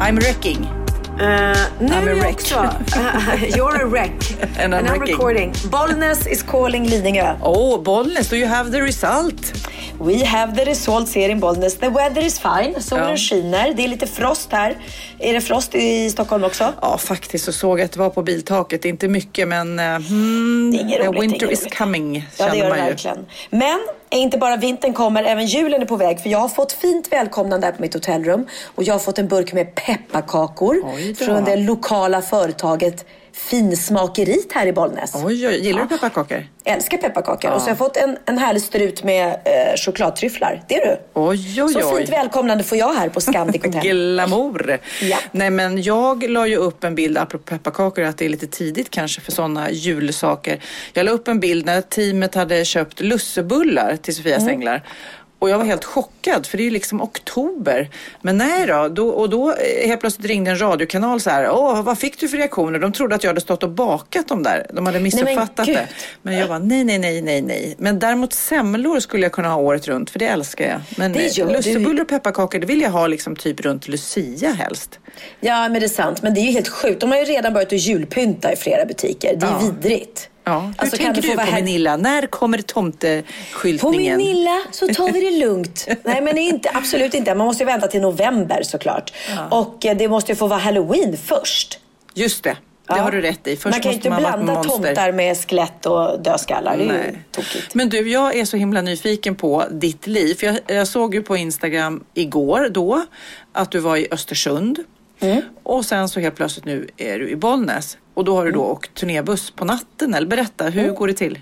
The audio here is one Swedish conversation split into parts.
I'm wrecking. Uh, nu I'm a är också. you're a wreck. And I'm wrecking. recording. Bollnäs is calling Lidingö. Oh, Bollnäs, do you have the result? We have the result ser in Bollnäs. The weather is fine. Solen Ja. skiner. Det är lite frost här. Är det frost i Stockholm också? Ja, faktiskt så såg jag att det var på biltaket. Inte mycket, men uh, hmm, Det är roligt, winter is roligt. coming, Ja, det gör det verkligen. Men inte bara vintern kommer, även julen är på väg. För jag har fått fint välkomnande här på mitt hotellrum. Och jag har fått en burk med pepparkakor Oj då. från det lokala företaget Finsmakeriet här i Bollnäs. Oj, oj, gillar du pepparkakor? Älskar pepparkakor. Och så har jag fått en, en härlig strut med eh, chokladtryfflar. Det är du. Oj, oj, Så oj. fint välkomnande får jag här på Scandic Hotel. Glamour! Ja. Nej men jag la ju upp en bild, apropå pepparkakor, att det är lite tidigt kanske för sådana julsaker. Jag la upp en bild när teamet hade köpt lussebullar till Sofias Mm. änglar. Och jag var helt chockad för det är ju liksom oktober. Men nej då, då och då eh, helt plötsligt ringde en radiokanal så här. Åh, vad fick du för reaktioner? De trodde att jag hade stått och bakat dem där. De hade missuppfattat gud. det. Men jag var nej, nej, nej, nej, nej. Men däremot semlor skulle jag kunna ha året runt för det älskar jag. Men eh, lussebullar och pepparkakor det vill jag ha liksom typ runt Lucia helst. Ja, men det är sant. Men det är ju helt sjukt. De har ju redan börjat att julpynta i flera butiker. Det är Ja. vidrigt. Ja. Hur Alltså, kan tänker du på här- Manilla? När kommer På tomteskyltningen? Manilla så tar vi det lugnt. Nej, men inte, absolut inte. Man måste ju vänta till november såklart. Och eh, det måste ju få vara halloween först. Just det, det Ja. har du rätt i. Först man kan ju inte man blanda tomtar med skelett och dödskallar. Det är ju tokigt. Men du, jag är så himla nyfiken på ditt liv. För jag, jag såg ju på Instagram igår då att du var i Östersund. Mm. Och sen så helt plötsligt nu är du i Bollnäs. Och då har du då Mm. åkt turnébuss på natten. Eller berätta, hur går det till?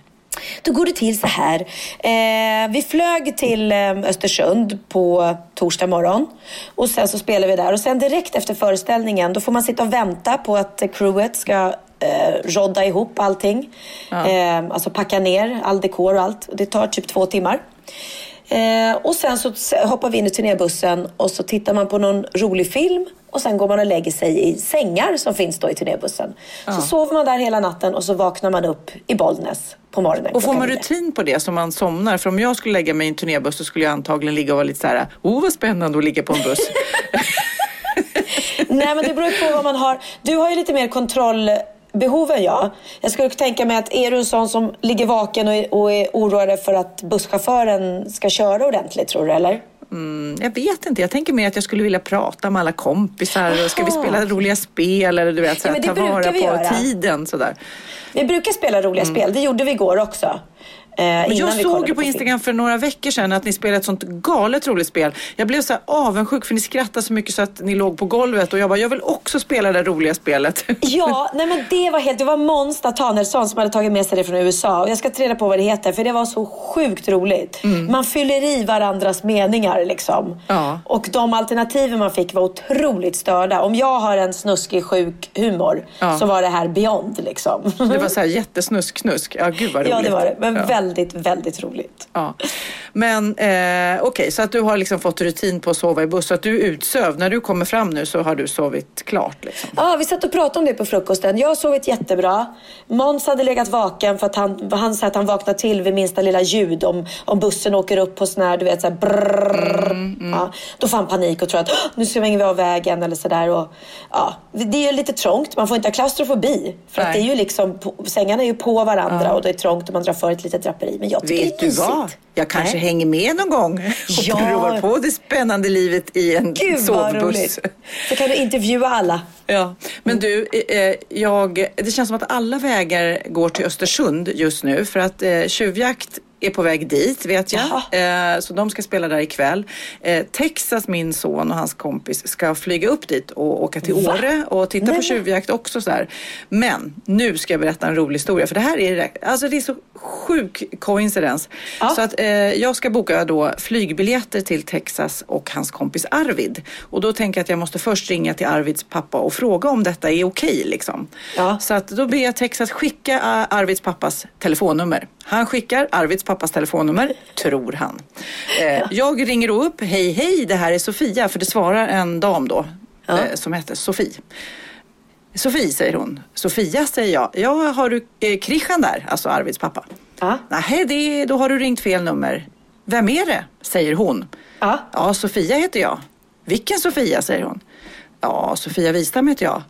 Då går det till så här. Eh, vi flög till eh, Östersund på torsdag morgon. Och sen så spelar vi där. Och sen direkt efter föreställningen då får man sitta och vänta på att eh, crewet ska eh, rodda ihop allting. Eh, alltså packa ner all dekor och allt. Det tar typ två timmar. Eh, och sen så hoppar vi in i turnébussen och så tittar man på någon rolig film och sen går man och lägger sig i sängar som finns då i turnébussen. Så sover man där hela natten och så vaknar man upp i Bollnäs på morgonen. Och får man rutin på det så man somnar? För om jag skulle lägga mig i en turnébuss så skulle jag antagligen ligga och vara lite så här, oh vad spännande att ligga på en buss. Nej men det beror på vad man har. Du har ju lite mer kontrollbehov än jag. Jag skulle tänka mig att är du en sån som ligger vaken och är, och är oroad för att busschauffören ska köra ordentligt tror du eller? Jag vet inte, jag tänker mer att jag skulle vilja prata med alla kompisar. och Ska vi spela roliga spel eller du vet, så Ja, ta vara på göra. tiden sådär. Vi brukar spela roliga spel, det gjorde vi igår också. Eh, jag såg ju på. Instagram för några veckor sedan att ni spelade ett sånt galet roligt spel. Jag blev så här avundsjuk för ni skrattade så mycket så att ni låg på golvet och jag bara, jag vill också spela det roliga spelet. Ja, nej men det var helt, det var Måns Nathanaelsson som hade tagit med sig det från USA. Och jag ska ta reda på vad det heter för det var så sjukt roligt. Man fyller i varandras meningar liksom. Ja. Och de alternativen man fick var otroligt störda. Om jag har en snuskig sjuk humor Ja. så var det här beyond liksom. Det var så här jättesnusk-knusk. Ja, gud vad roligt. ja, det var det. Men ja. väldigt, väldigt roligt. Ja. Men eh, okej, okay, så att du har liksom fått rutin på att sova i buss. Så att du är utsövd. När du kommer fram nu så har du sovit klart? Liksom. Ja, vi satt och pratade om det på frukosten. Jag har sovit jättebra. Måns hade legat vaken för att han, han sa att han vaknade till vid minsta lilla ljud om, om bussen åker upp på sån här, du vet, så här brrrr. Mm, mm. Ja, då får han panik och tror att nu svänger vi av vägen eller sådär. Ja, det är ju lite trångt. Man får inte ha klaustrofobi. För att det är ju liksom, sängarna är ju på varandra ja. och det är trångt och man drar för ett litet draperi. Men jag tycker Vet det är mysigt. du vad? Jag kanske Nej. hänger med någon gång och ja. provar på det spännande livet i en Gud, sovbuss. Så kan du intervjua alla. Ja, men du, eh, jag, det känns som att alla vägar går till Östersund just nu för att eh, tjuvjakt är på väg dit vet jag. Eh, så de ska spela där ikväll. Eh, Texas, min son och hans kompis, ska flyga upp dit och åka till Va? Åre och titta Nej. på tjuvjakt också. Så här. Men nu ska jag berätta en rolig historia för det här är, alltså det är så sjuk coincidens. Ja. Så att eh, jag ska boka då flygbiljetter till Texas och hans kompis Arvid. Och då tänker jag att jag måste först ringa till Arvids pappa och fråga om detta är okej liksom. Ja. Så att då ber jag Texas skicka Arvids pappas telefonnummer. Han skickar Arvids pappas telefonnummer, tror han. Eh, jag ringer då upp, hej hej, det här är Sofia, för det svarar en dam då ja. eh, som heter Sofie. Sofie, säger hon. Sofia, säger jag. Ja, har du eh, Krishan där? Alltså Arvids pappa. Ja. Nej, det, då har du ringt fel nummer. Vem är det? säger hon. Ja. ja, Sofia heter jag. Vilken Sofia? säger hon. Ja, Sofia Wistam heter jag.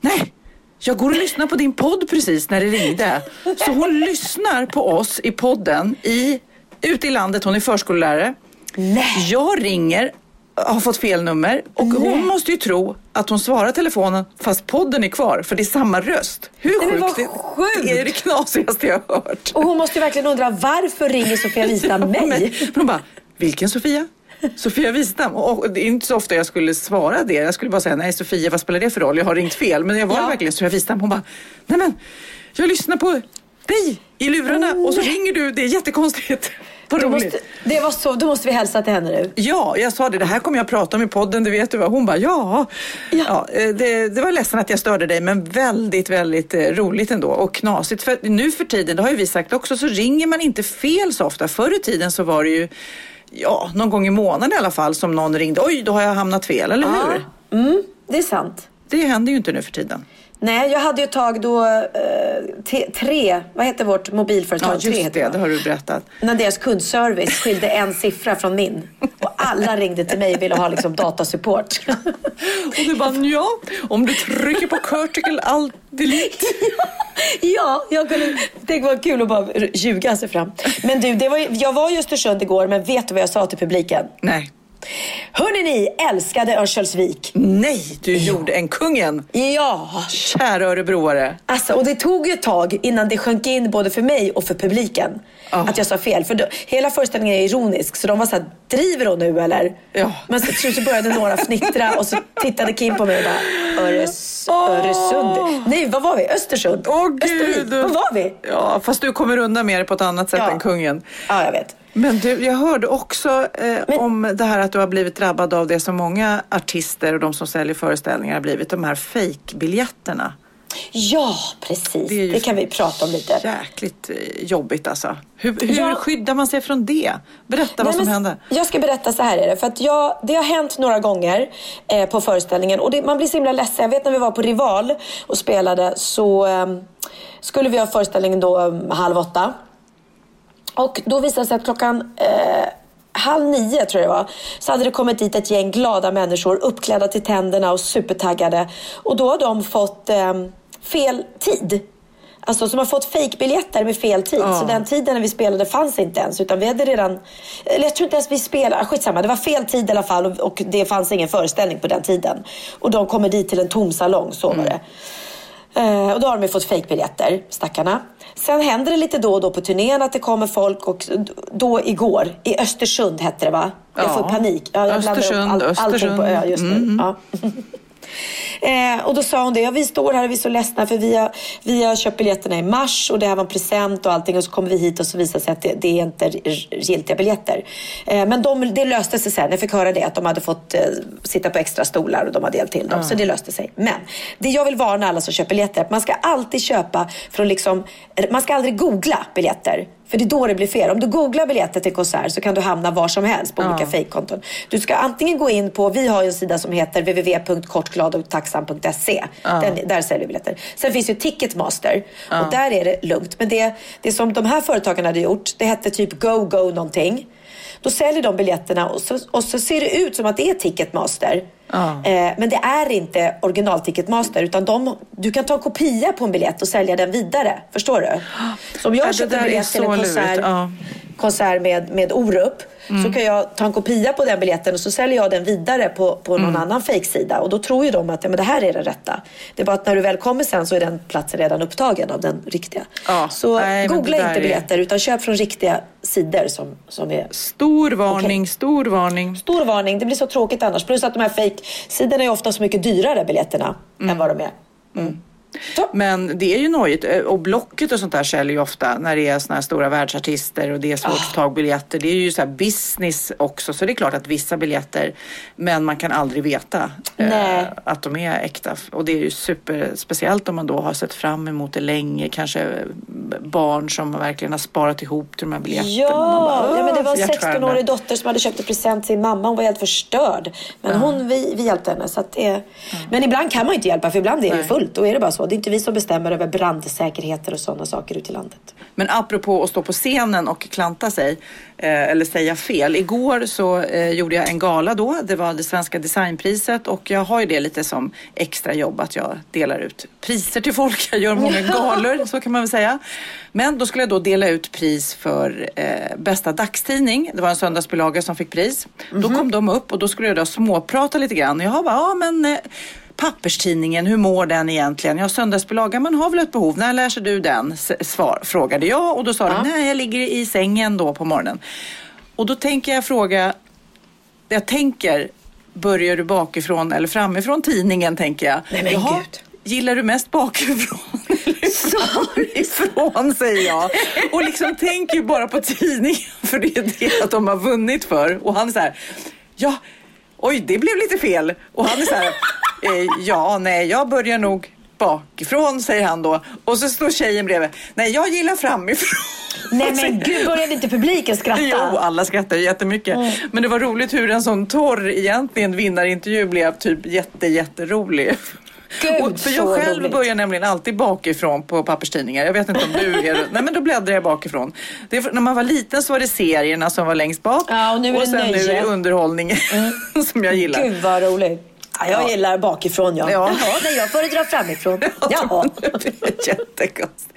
Nej, jag går och lyssnar på din podd precis när det ringde. Så hon lyssnar på oss i podden i, ute i landet. Hon är förskollärare. Nej. Jag ringer, har fått fel nummer och Nej. hon måste ju tro att hon svarar telefonen fast podden är kvar för det är samma röst. Hur Nej, sjukt? sjukt? Det är det knasigaste jag har hört. Och hon måste ju verkligen undra varför ringer Sofia Wistam mig? Men hon bara, vilken Sofia? Sofia Wistam. Och det är inte så ofta jag skulle svara det. Jag skulle bara säga, nej Sofia, vad spelar det för roll? Jag har ringt fel. Men jag var ja. verkligen Sofia Wistam. Hon bara, nej men, jag lyssnar på dig i lurarna oh, och så ringer du. Det är jättekonstigt. Vad roligt. Måste, det var så, då måste vi hälsa till henne nu. Ja, jag sa det. Det här kommer jag prata om i podden, det vet du vad. Hon bara, ja. ja. ja eh, det, det, var ledsen att jag störde dig, men väldigt, väldigt eh, roligt ändå. Och knasigt. För nu för tiden, det har ju vi sagt också, så ringer man inte fel så ofta. Förr i tiden så var det ju ja, någon gång i månaden i alla fall som någon ringde. Oj, då har jag hamnat fel, eller ja. hur? Mm, det är sant. Det händer ju inte nu för tiden. Nej, jag hade ju ett tag då eh, tre, vad heter vårt mobilföretag? Ja, just tre det, det har du berättat. När deras kundservice skilde en siffra från min. Och alla ringde till mig och ville ha liksom datasupport. och du bara, ja, om du trycker på Curtical Alt Delete. ja, jag kunde, det var kul att bara ljuga sig fram. Men du, det var, jag var i Östersund igår, men vet du vad jag sa till publiken? Nej. Hörni ni, älskade Örnsköldsvik. Nej, du gjorde en kungen. Ja. Kära örebroare. Alltså, och det tog ju ett tag innan det sjönk in både för mig och för publiken. Oh. Att jag sa fel. För då, hela föreställningen är ironisk. Så de var så här, driver hon nu eller? Ja. Men så, så började några fnittra och så tittade Kim på mig och bara, Öres, oh. Öresund. Nej, vad var vi? Östersund? Åh oh, gud. Vad var vi? Ja, fast du kommer undan med det på ett annat sätt ja. än kungen. Ja, jag vet. Men du, jag hörde också eh, Men... om det här att du har blivit drabbad av det som många artister och de som säljer föreställningar har blivit, de här fejkbiljetterna. Ja, precis. Det, det, kan vi prata om lite. Jäkligt eh, jobbigt alltså. Hur, hur ja. skyddar man sig från det? Berätta Nej, vad som hände. Jag ska berätta så här är det. För att jag, det har hänt några gånger eh, på föreställningen och det, man blir så himla ledsen. Jag vet när vi var på Rival och spelade så eh, skulle vi ha föreställningen då eh, halv åtta. Och då visade det sig att klockan eh, halv nio tror jag det var, så hade det kommit dit ett gäng glada människor uppklädda till tänderna och supertaggade. Och då har de fått eh, fel tid. Alltså som har fått fejkbiljetter med fel tid. Oh. Så den tiden när vi spelade fanns inte ens. Utan vi hade redan... Eller jag tror inte ens vi spelade. Skitsamma, det var fel tid i alla fall. Och, och det fanns ingen föreställning på den tiden. Och de kommer dit till en tom salong, så var mm. Eh, och då har de fått fejkbiljetter, stackarna. Sen händer det lite då och då på turnén att det kommer folk och då igår, i Östersund hette det va? Jag ja. får panik. Ja, jag Östersund, all, Östersund. På ö just nu. Mm. Ja. Eh, och då sa hon det, ja, vi står här och vi är så ledsna för vi har, vi har köpt biljetterna i mars och det här var en present och allting och så kommer vi hit och så visar det sig att det, det är inte giltiga biljetter. Eh, men de, det löste sig sen, jag fick höra det att de hade fått eh, sitta på extra stolar och de hade hjälpt till dem. Mm. Så det löste sig. Men det jag vill varna alla som köper biljetter, man ska alltid köpa från liksom, man ska aldrig googla biljetter. För det är då det blir fel. Om du googlar biljetter till konsert så kan du hamna var som helst på olika fejkkonton. Du ska antingen gå in på, vi har ju en sida som heter www.kortgladochtacksam.se. Den, där säljer vi biljetter. Sen finns ju Ticketmaster och där är det lugnt. Men det, det som de här företagen hade gjort, det hette typ Go Go någonting. Då säljer de biljetterna och så, och så ser det ut som att det är Ticketmaster. Eh, men det är inte original Ticketmaster utan de, du kan ta en kopia på en biljett och sälja den vidare. Förstår du? Så om Ja, jag det köper en är biljett till en konsert, ja. konsert med, med Orup så kan jag ta en kopia på den biljetten och så säljer jag den vidare på, på någon annan fejksida. Och då tror ju de att ja, men det här är den rätta. Det är bara att när du väl kommer sen så är den platsen redan upptagen av den riktiga. Ja, Så nej, googla inte är- biljetter utan köp från riktiga sidor som, som är Stor varning, stor varning. Stor varning, det blir så tråkigt annars. Plus att de här fake-sidorna är ofta så mycket dyrare biljetterna än vad de är. Så. Men det är ju nojigt. Eh, Och Blocket och sånt där säljer ju ofta när det är såna här stora världsartister och det är svårt att få tag på biljetter. Det är ju så business också. Så det är klart att vissa biljetter, men man kan aldrig veta eh, att de är äkta. Och det är ju super, speciellt om man då har sett fram emot det länge. Kanske eh, barn som verkligen har sparat ihop till de här biljetterna. Ja, bara, ja, men det var en "Åh, hjärtskärande." 16-årig dotter som hade köpt en present till sin mamma. Hon var helt förstörd. Men hon, vi, vi hjälpte henne. Så att det... Men ibland kan man inte hjälpa för ibland är det Nej. fullt. Då är det bara så. Det är inte vi som bestämmer över brandsäkerheter och sådana saker ute i landet. Men apropå att stå på scenen och klanta sig eh, eller säga fel. Igår så eh, gjorde jag en gala då. Det var det svenska designpriset och jag har ju det lite som extra jobb att jag delar ut priser till folk. Jag gör många galor, så kan man väl säga. Men då skulle jag då dela ut pris för eh, bästa dagstidning. Det var en söndagsbilaga som fick pris. Då kom de upp och då skulle jag då småprata lite grann. Jag bara, ja men eh, papperstidningen, hur mår den egentligen? Ja, söndagsbilagan, man har väl ett behov. När läser du den? Svar, frågade jag och då sa de, nej jag ligger i sängen då på morgonen. Och då tänker jag fråga, jag tänker, börjar du bakifrån eller framifrån tidningen tänker jag. Nej, men Jaha, gud. Gillar du mest bakifrån framifrån säger jag. Och liksom tänker ju bara på tidningen för det är det att de har vunnit för. Och han är så här, ja, oj det blev lite fel. Och han är så här, ja nej jag börjar nog bakifrån säger han då. Och så står tjejen bredvid, nej jag gillar framifrån. Nej men gud, började inte publiken skratta? Jo, alla skrattar jättemycket. Men det var roligt hur en sån torr egentligen vinnarintervju blev typ jätte, jätterolig. Gud, Och för jag själv roligt. börjar nämligen alltid bakifrån på papperstidningar. Jag vet inte om du är Nej men då bläddrar jag bakifrån. Är när man var liten så var det serierna som var längst bak. Ja, och nu är det sen nu är nöje. det underhållningen som jag gillar. Gud vad roligt. Ja, jag Ja. gillar bakifrån ja. Ja. Jaha, nej, jag föredrar framifrån. Jaha. Jättekonstigt.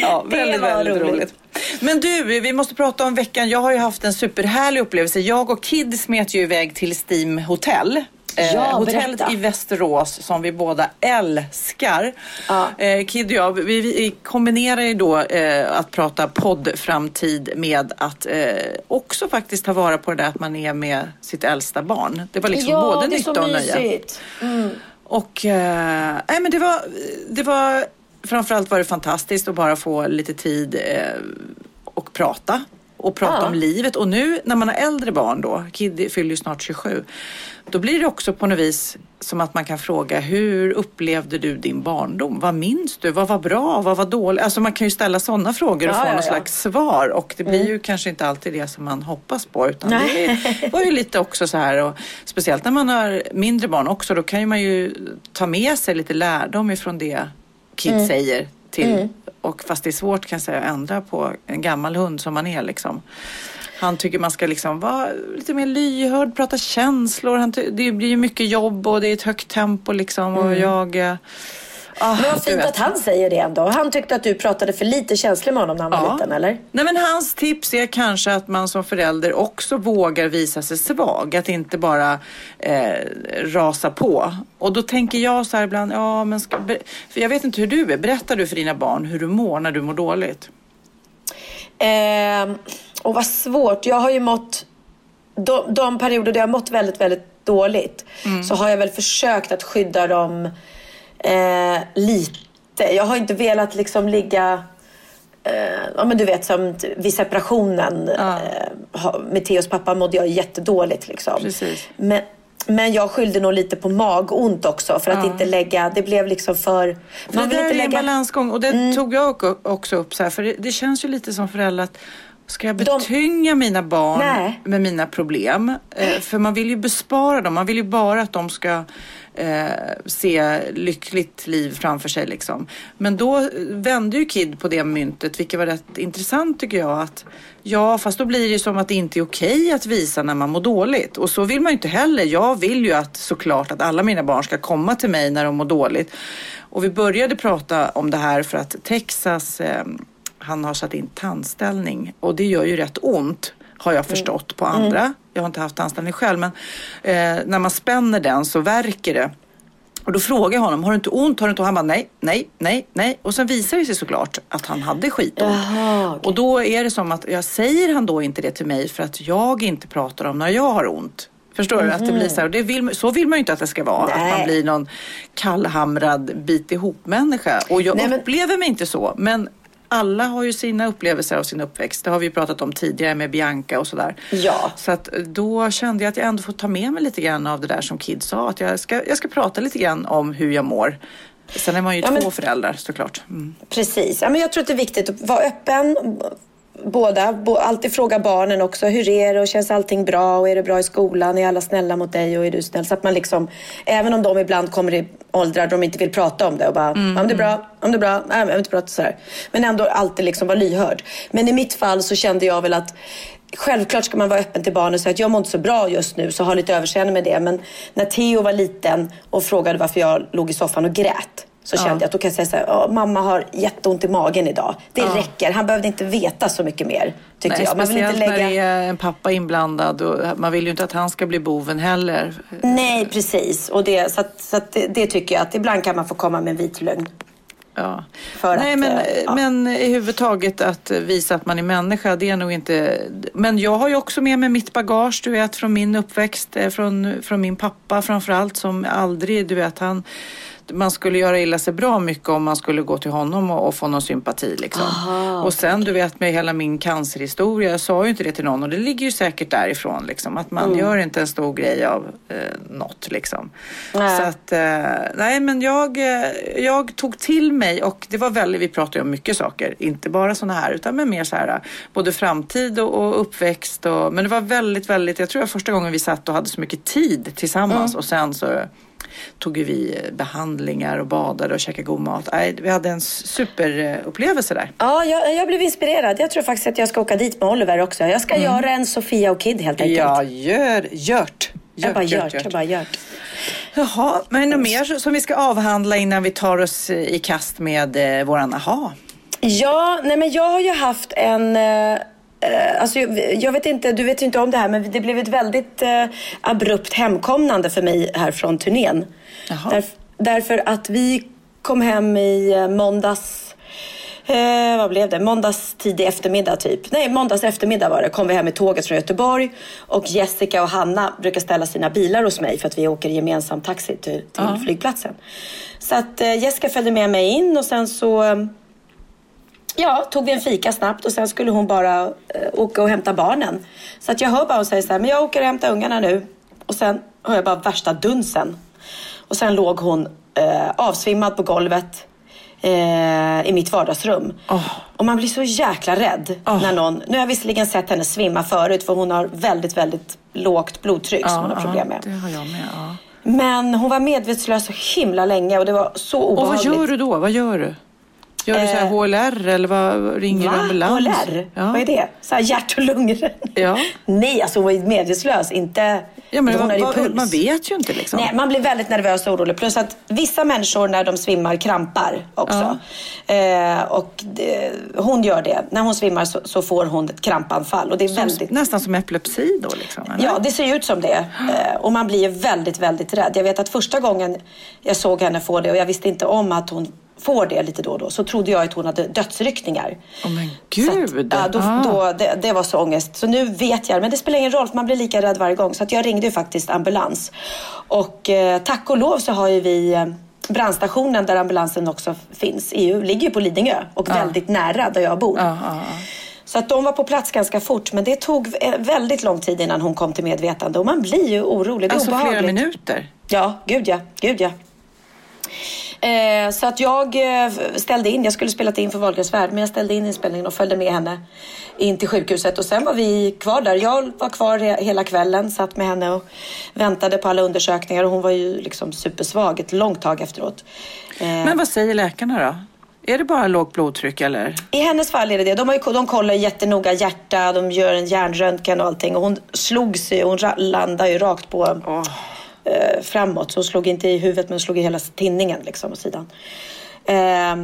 Ja, väldigt, väldigt roligt. roligt. Men du, vi måste prata om veckan. Jag har ju haft en superhärlig upplevelse. Jag och Kid smet ju iväg till Steam Hotel. Eh, Ja, hotellet berätta. i Västerås som vi båda älskar. Ja. Eh, Kid och jag, vi, vi kombinerar ju då eh, att prata poddframtid med att eh, också faktiskt ta vara på det där att man är med sitt äldsta barn. Det var liksom ja, både nytta och nöje. mysigt. Och eh, nej, men det var, det var framförallt var det fantastiskt att bara få lite tid eh, och prata och prata Ja. om livet. Och nu när man har äldre barn då, Kid fyller ju snart 27, då blir det också på något vis som att man kan fråga hur upplevde du din barndom? Vad minns du? Vad var bra? Vad var dåligt? Alltså man kan ju ställa sådana frågor och Ja, få ja, någon slags svar och det blir ju kanske inte alltid det som man hoppas på utan det Nej. var ju lite också så här och speciellt när man har mindre barn också då kan ju man ju ta med sig lite lärdom ifrån det Kid säger till och fast det är svårt kan jag säga att ändra på en gammal hund som man är liksom. Han tycker man ska liksom vara lite mer lyhörd, prata känslor. Han det blir ju mycket jobb och det är ett högt tempo liksom och jag... eh, ah, Men vad fint att han säger det ändå. Han tyckte att du pratade för lite känslor med honom när han var Ja. liten, eller? Nej men hans tips är kanske att man som förälder också vågar visa sig svag. Att inte bara eh, rasa på. Och då tänker jag så här ibland, ja men ska, för jag vet inte hur du är. Berättar du för dina barn hur du mår när du mår dåligt? Ehm, och vad svårt. Jag har ju mått... De, de perioder där jag har mått väldigt, väldigt dåligt Mm. så har jag väl försökt att skydda dem eh, lite. Jag har inte velat liksom ligga... Eh, ja men du vet som vid separationen Ja. eh, med Theos pappa mådde jag jättedåligt liksom. Precis. Men, Men jag skyllde nog lite på magont också för att inte lägga, det blev liksom för... Man det där inte är lägga... en balansgång och det mm. tog jag också upp så här, för det, det, känns ju lite som förälder att Ska jag betynga De... mina barn Nej. med mina problem? Eh, för man vill ju bespara dem. Man vill ju bara att de ska eh, se lyckligt liv framför sig. Liksom. Men då vände ju Kid på det myntet, vilket var rätt intressant tycker jag. Att, ja, fast då blir det ju som att det inte är okej att visa när man mår dåligt. Och så vill man ju inte heller. Jag vill ju att såklart att alla mina barn ska komma till mig när de mår dåligt. Och vi började prata om det här för att Texas eh, han har satt in tandställning och det gör ju rätt ont har jag förstått på andra. Mm. Jag har inte haft tandställning själv men eh, när man spänner den så verkar det. Och då frågar jag honom, har du inte ont? Har du inte ont? Han bara, nej, nej, nej, nej. Och sen visar det sig såklart att han hade skitont. Jaha, okay. Och då är det som att, jag säger han då inte det till mig för att jag inte pratar om när jag har ont. Förstår mm -hmm. du? Att det blir så här, och det vill, så vill man ju inte att det ska vara. Nej. Att man blir någon kallhamrad bit ihop människa. Och jag Nej, men... upplever mig inte så. Men alla har ju sina upplevelser av sin uppväxt. Det har vi ju pratat om tidigare med Bianca och sådär. Ja. Så att då kände jag att jag ändå får ta med mig lite grann av det där som Kid sa. Att jag ska, jag ska prata lite grann om hur jag mår. Sen är man ju ja, två men, föräldrar såklart. Mm. Precis. Ja, men jag tror att det är viktigt att vara öppen båda. Alltid fråga barnen också. Hur är det? Och känns allting bra? Och är det bra i skolan? Är alla snälla mot dig? Och är du snäll? Så att man liksom, även om de ibland kommer i åldrar då de inte vill prata om det och bara, mm. om det är bra, om det är bra, nej, jag inte prata sådär. Men ändå alltid liksom vara lyhörd. Men i mitt fall så kände jag väl att Självklart ska man vara öppen till barnen och säga att jag mår inte så bra just nu så ha lite överseende med det. Men när Theo var liten och frågade varför jag låg i soffan och grät så kände jag att då kan jag säga så här, mamma har jätteont i magen idag. Det ja. räcker. Han behövde inte veta så mycket mer. Tyckte Nej, jag. Man vill inte lägga... när det är en pappa inblandad och man vill ju inte att han ska bli boven heller. Nej, precis. Och det, så att, så att det, det, tycker jag att ibland kan man få komma med en vit lögn. Ja. Nej, att, men, eh, ja. men i huvudtaget att visa att man är människa, det är nog inte... Men jag har ju också med mig mitt bagage, du vet, från min uppväxt, eh, från, från min pappa framförallt som aldrig, du vet, han man skulle göra illa sig bra mycket om man skulle gå till honom och, och få någon sympati. Liksom. Aha, och sen du vet med hela min cancerhistoria, jag sa ju inte det till någon och det ligger ju säkert därifrån. Liksom, att man mm. gör inte en stor grej av eh, något. Liksom. Nej. Så att, eh, nej men jag, eh, jag tog till mig och det var väldigt, vi pratade om mycket saker, inte bara sådana här utan med mer så här både framtid och, och uppväxt. Och, men det var väldigt, väldigt, jag tror det var första gången vi satt och hade så mycket tid tillsammans mm. och sen så tog vi behandlingar och badade och käkade god mat. vi hade en superupplevelse där. Ja, jag, jag, blev inspirerad. Jag tror faktiskt att jag ska åka dit med Oliver också. Jag ska mm. göra en Sofia och Kid helt enkelt. Ja, gör, gjort. Jag bara gjort, jag bara gjort. Jaha, men något mer som vi ska avhandla innan vi tar oss i kast med eh, våran aha? Ja, nej men jag har ju haft en eh, Eh, alltså, jag vet inte, du vet inte om det här, men det blev ett väldigt eh, abrupt hemkomnande för mig här från turnén. Där, därför att vi kom hem i eh, måndags Eh, vad blev det? Måndags tidig eftermiddag typ. Nej, måndags eftermiddag var det. Kom vi hem med tåget från Göteborg. Och Jessica och Hanna brukar ställa sina bilar hos mig för att vi åker gemensam taxi till, till ja. flygplatsen. Så att eh, Jessica följde med mig in och sen så Ja, tog vi en fika snabbt och sen skulle hon bara eh, åka och hämta barnen. Så att jag hör bara hon säger så här, men jag åker och hämtar ungarna nu. Och sen hör jag bara värsta dunsen. Och sen låg hon eh, avsvimmad på golvet eh, i mitt vardagsrum. Oh. Och man blir så jäkla rädd oh. när någon... Nu har jag visserligen sett henne svimma förut för hon har väldigt, väldigt lågt blodtryck som hon har problem med. det har jag med. Men hon var medvetslös så himla länge och det var så obehagligt. Och vad gör du då? Vad gör du? Gör du så här HLR eh, eller vad, ringer Va? ambulans? HLR? Ja. Vad är det? Så här hjärt och lungor? Ja. Nej, alltså hon var ju medvetslös, inte... Ja, men ju puls. Man vet ju inte liksom. Nej, man blir väldigt nervös och orolig. Plus att vissa människor när de svimmar krampar också. Ja. Eh, och det, hon gör det. När hon svimmar så, så, får hon ett krampanfall. Och det är som, väldigt... Nästan som epilepsi då liksom? Eller? Ja, det ser ut som det. Eh, och man blir väldigt, väldigt rädd. Jag vet att första gången jag såg henne få det och jag visste inte om att hon får det lite då och då så trodde jag att hon hade dödsryckningar. Oh men gud! Att, ja, då, ah. då, det, det, var så ångest. Så nu vet jag, men det spelar ingen roll för man blir lika rädd varje gång. Så att jag ringde ju faktiskt ambulans. Och eh, tack och lov så har ju vi eh, brandstationen där ambulansen också finns. EU ligger ju på Lidingö och ah. väldigt nära där jag bor. Ah, Så att de var på plats ganska fort. Men det tog väldigt lång tid innan hon kom till medvetande. Och man blir ju orolig. Det är alltså obehagligt. flera minuter? Ja, gud ja. Gud ja. Eh, så att jag eh, ställde in, jag skulle spelat in för Wahlgrens värld, men jag ställde in inspelningen och följde med henne in till sjukhuset. Och sen var vi kvar där. Jag var kvar hela kvällen, satt med henne och väntade på alla undersökningar. Och hon var ju liksom supersvag ett långt tag efteråt. Eh, men vad säger läkarna då? Är det bara lågt blodtryck eller? I hennes fall är det det. De, har ju, de kollar jättenoga hjärta, de gör en hjärnröntgen och allting. Och hon slog sig, hon landade ju rakt på oh eh, framåt. Så hon slog inte i huvudet men slog i hela tinningen liksom, åt sidan. Eh,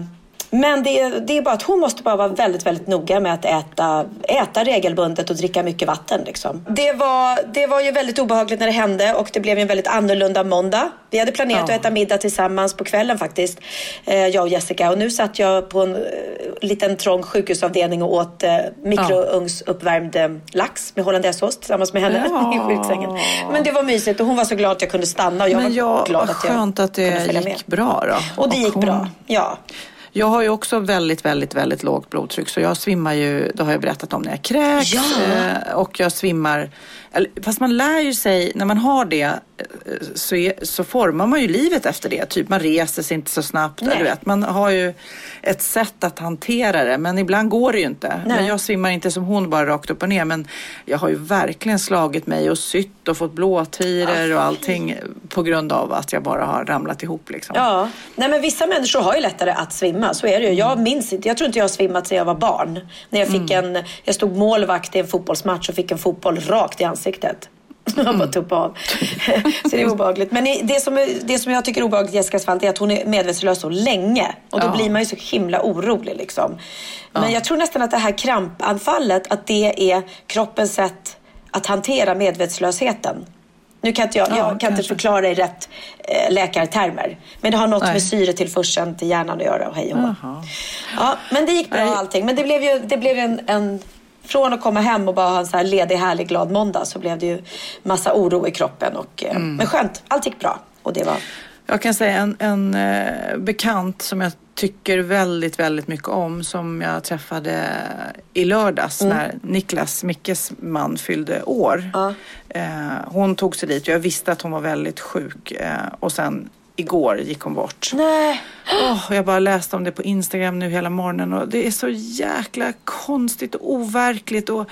men det, det, är bara att hon måste bara vara väldigt, väldigt noga med att äta, äta regelbundet och dricka mycket vatten. Liksom. Det, var, det var ju väldigt obehagligt när det hände och det blev en väldigt annorlunda måndag. Vi hade planerat ja. att äta middag tillsammans på kvällen faktiskt, eh, jag och Jessica. Och nu satt jag på en eh, liten trång sjukhusavdelning och åt eh, mikrougnsuppvärmd eh, lax med hollandaisesås tillsammans med henne ja. i sjuksängen. Men det var mysigt och hon var så glad att jag kunde stanna. Och jag Men jag, var glad att jag skönt att det gick bra då. Och det gick hon... bra, ja. Jag har ju också väldigt, väldigt, väldigt lågt blodtryck så jag svimmar ju, det har jag berättat om när jag kräks ja. Eh, och jag svimmar Fast man lär ju sig, när man har det eh, så, är, så formar man ju livet efter det. Typ man reser sig inte så snabbt. Du vet, man har ju ett sätt att hantera det. Men ibland går det ju inte. Nej. Men jag svimmar inte som hon bara rakt upp och ner. Men jag har ju verkligen slagit mig och sytt och fått blåtiror och allting på grund av att jag bara har ramlat ihop. Liksom. Ja, Nej, men vissa människor har ju lättare att svimma. Så är det ju. Jag mm. minns inte, jag tror inte jag har svimmat sedan jag var barn. När jag fick mm. en, jag stod målvakt i en fotbollsmatch och fick en fotboll rakt i ansiktet ansiktet. Han bara tuppa av. så det är obehagligt. Men det som, det som jag tycker är obehagligt i Jessicas fall är att hon är medvetslös så länge. Och då ja. blir man ju så himla orolig liksom. Men ja. jag tror nästan att det här krampanfallet, att det är kroppens sätt att hantera medvetslösheten. Nu kan inte jag, ja, jag kan inte förklara i rätt eh, läkartermer. Men det har något Nej. med syretillförseln till hjärnan att göra och hej och Ja, men det gick bra allting. Men det blev ju det blev en, en från att komma hem och bara ha en så här ledig, härlig, glad måndag så blev det ju massa oro i kroppen. Och, eh, mm. Men skönt, allt gick bra. Och det var... Jag kan säga en, en eh, bekant som jag tycker väldigt, väldigt mycket om som jag träffade i lördags mm. när Niklas, Mickes man, fyllde år. Eh, hon tog sig dit och jag visste att hon var väldigt sjuk eh, och sen igår gick hon bort. Nej. Oh, jag bara läste om det på Instagram nu hela morgonen och det är så jäkla konstigt och overkligt. Och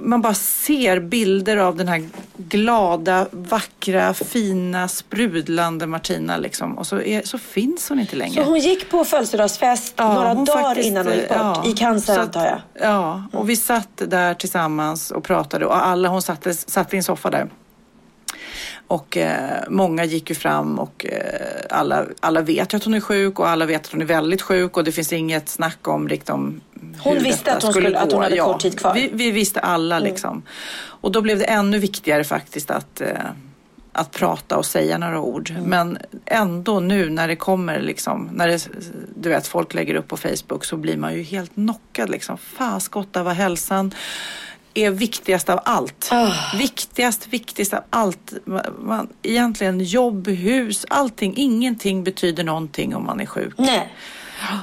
man bara ser bilder av den här glada, vackra, fina, sprudlande Martina liksom. Och så, är, så finns hon inte längre. Så hon gick på födelsedagsfest ja, några dagar faktiskt, innan hon gick bort? Ja, I cancer antar jag? Ja, och vi satt där tillsammans och pratade och alla, hon satt, satt i en soffa där och eh, många gick ju fram och eh, alla, alla vet ju att hon är sjuk och alla vet att hon är väldigt sjuk och det finns inget snack om liksom, Hon visste att hon, skulle, att hon hade ja, kort tid kvar? Vi, vi visste alla mm. liksom. Och då blev det ännu viktigare faktiskt att eh, att prata och säga några ord. Mm. Men ändå nu när det kommer liksom, när det, du vet folk lägger upp på Facebook så blir man ju helt knockad liksom. Faskotta var hälsan är viktigast av allt. Oh. Viktigast, viktigast av allt. Man, egentligen jobb, hus, allting. Ingenting betyder någonting om man är sjuk. Nej.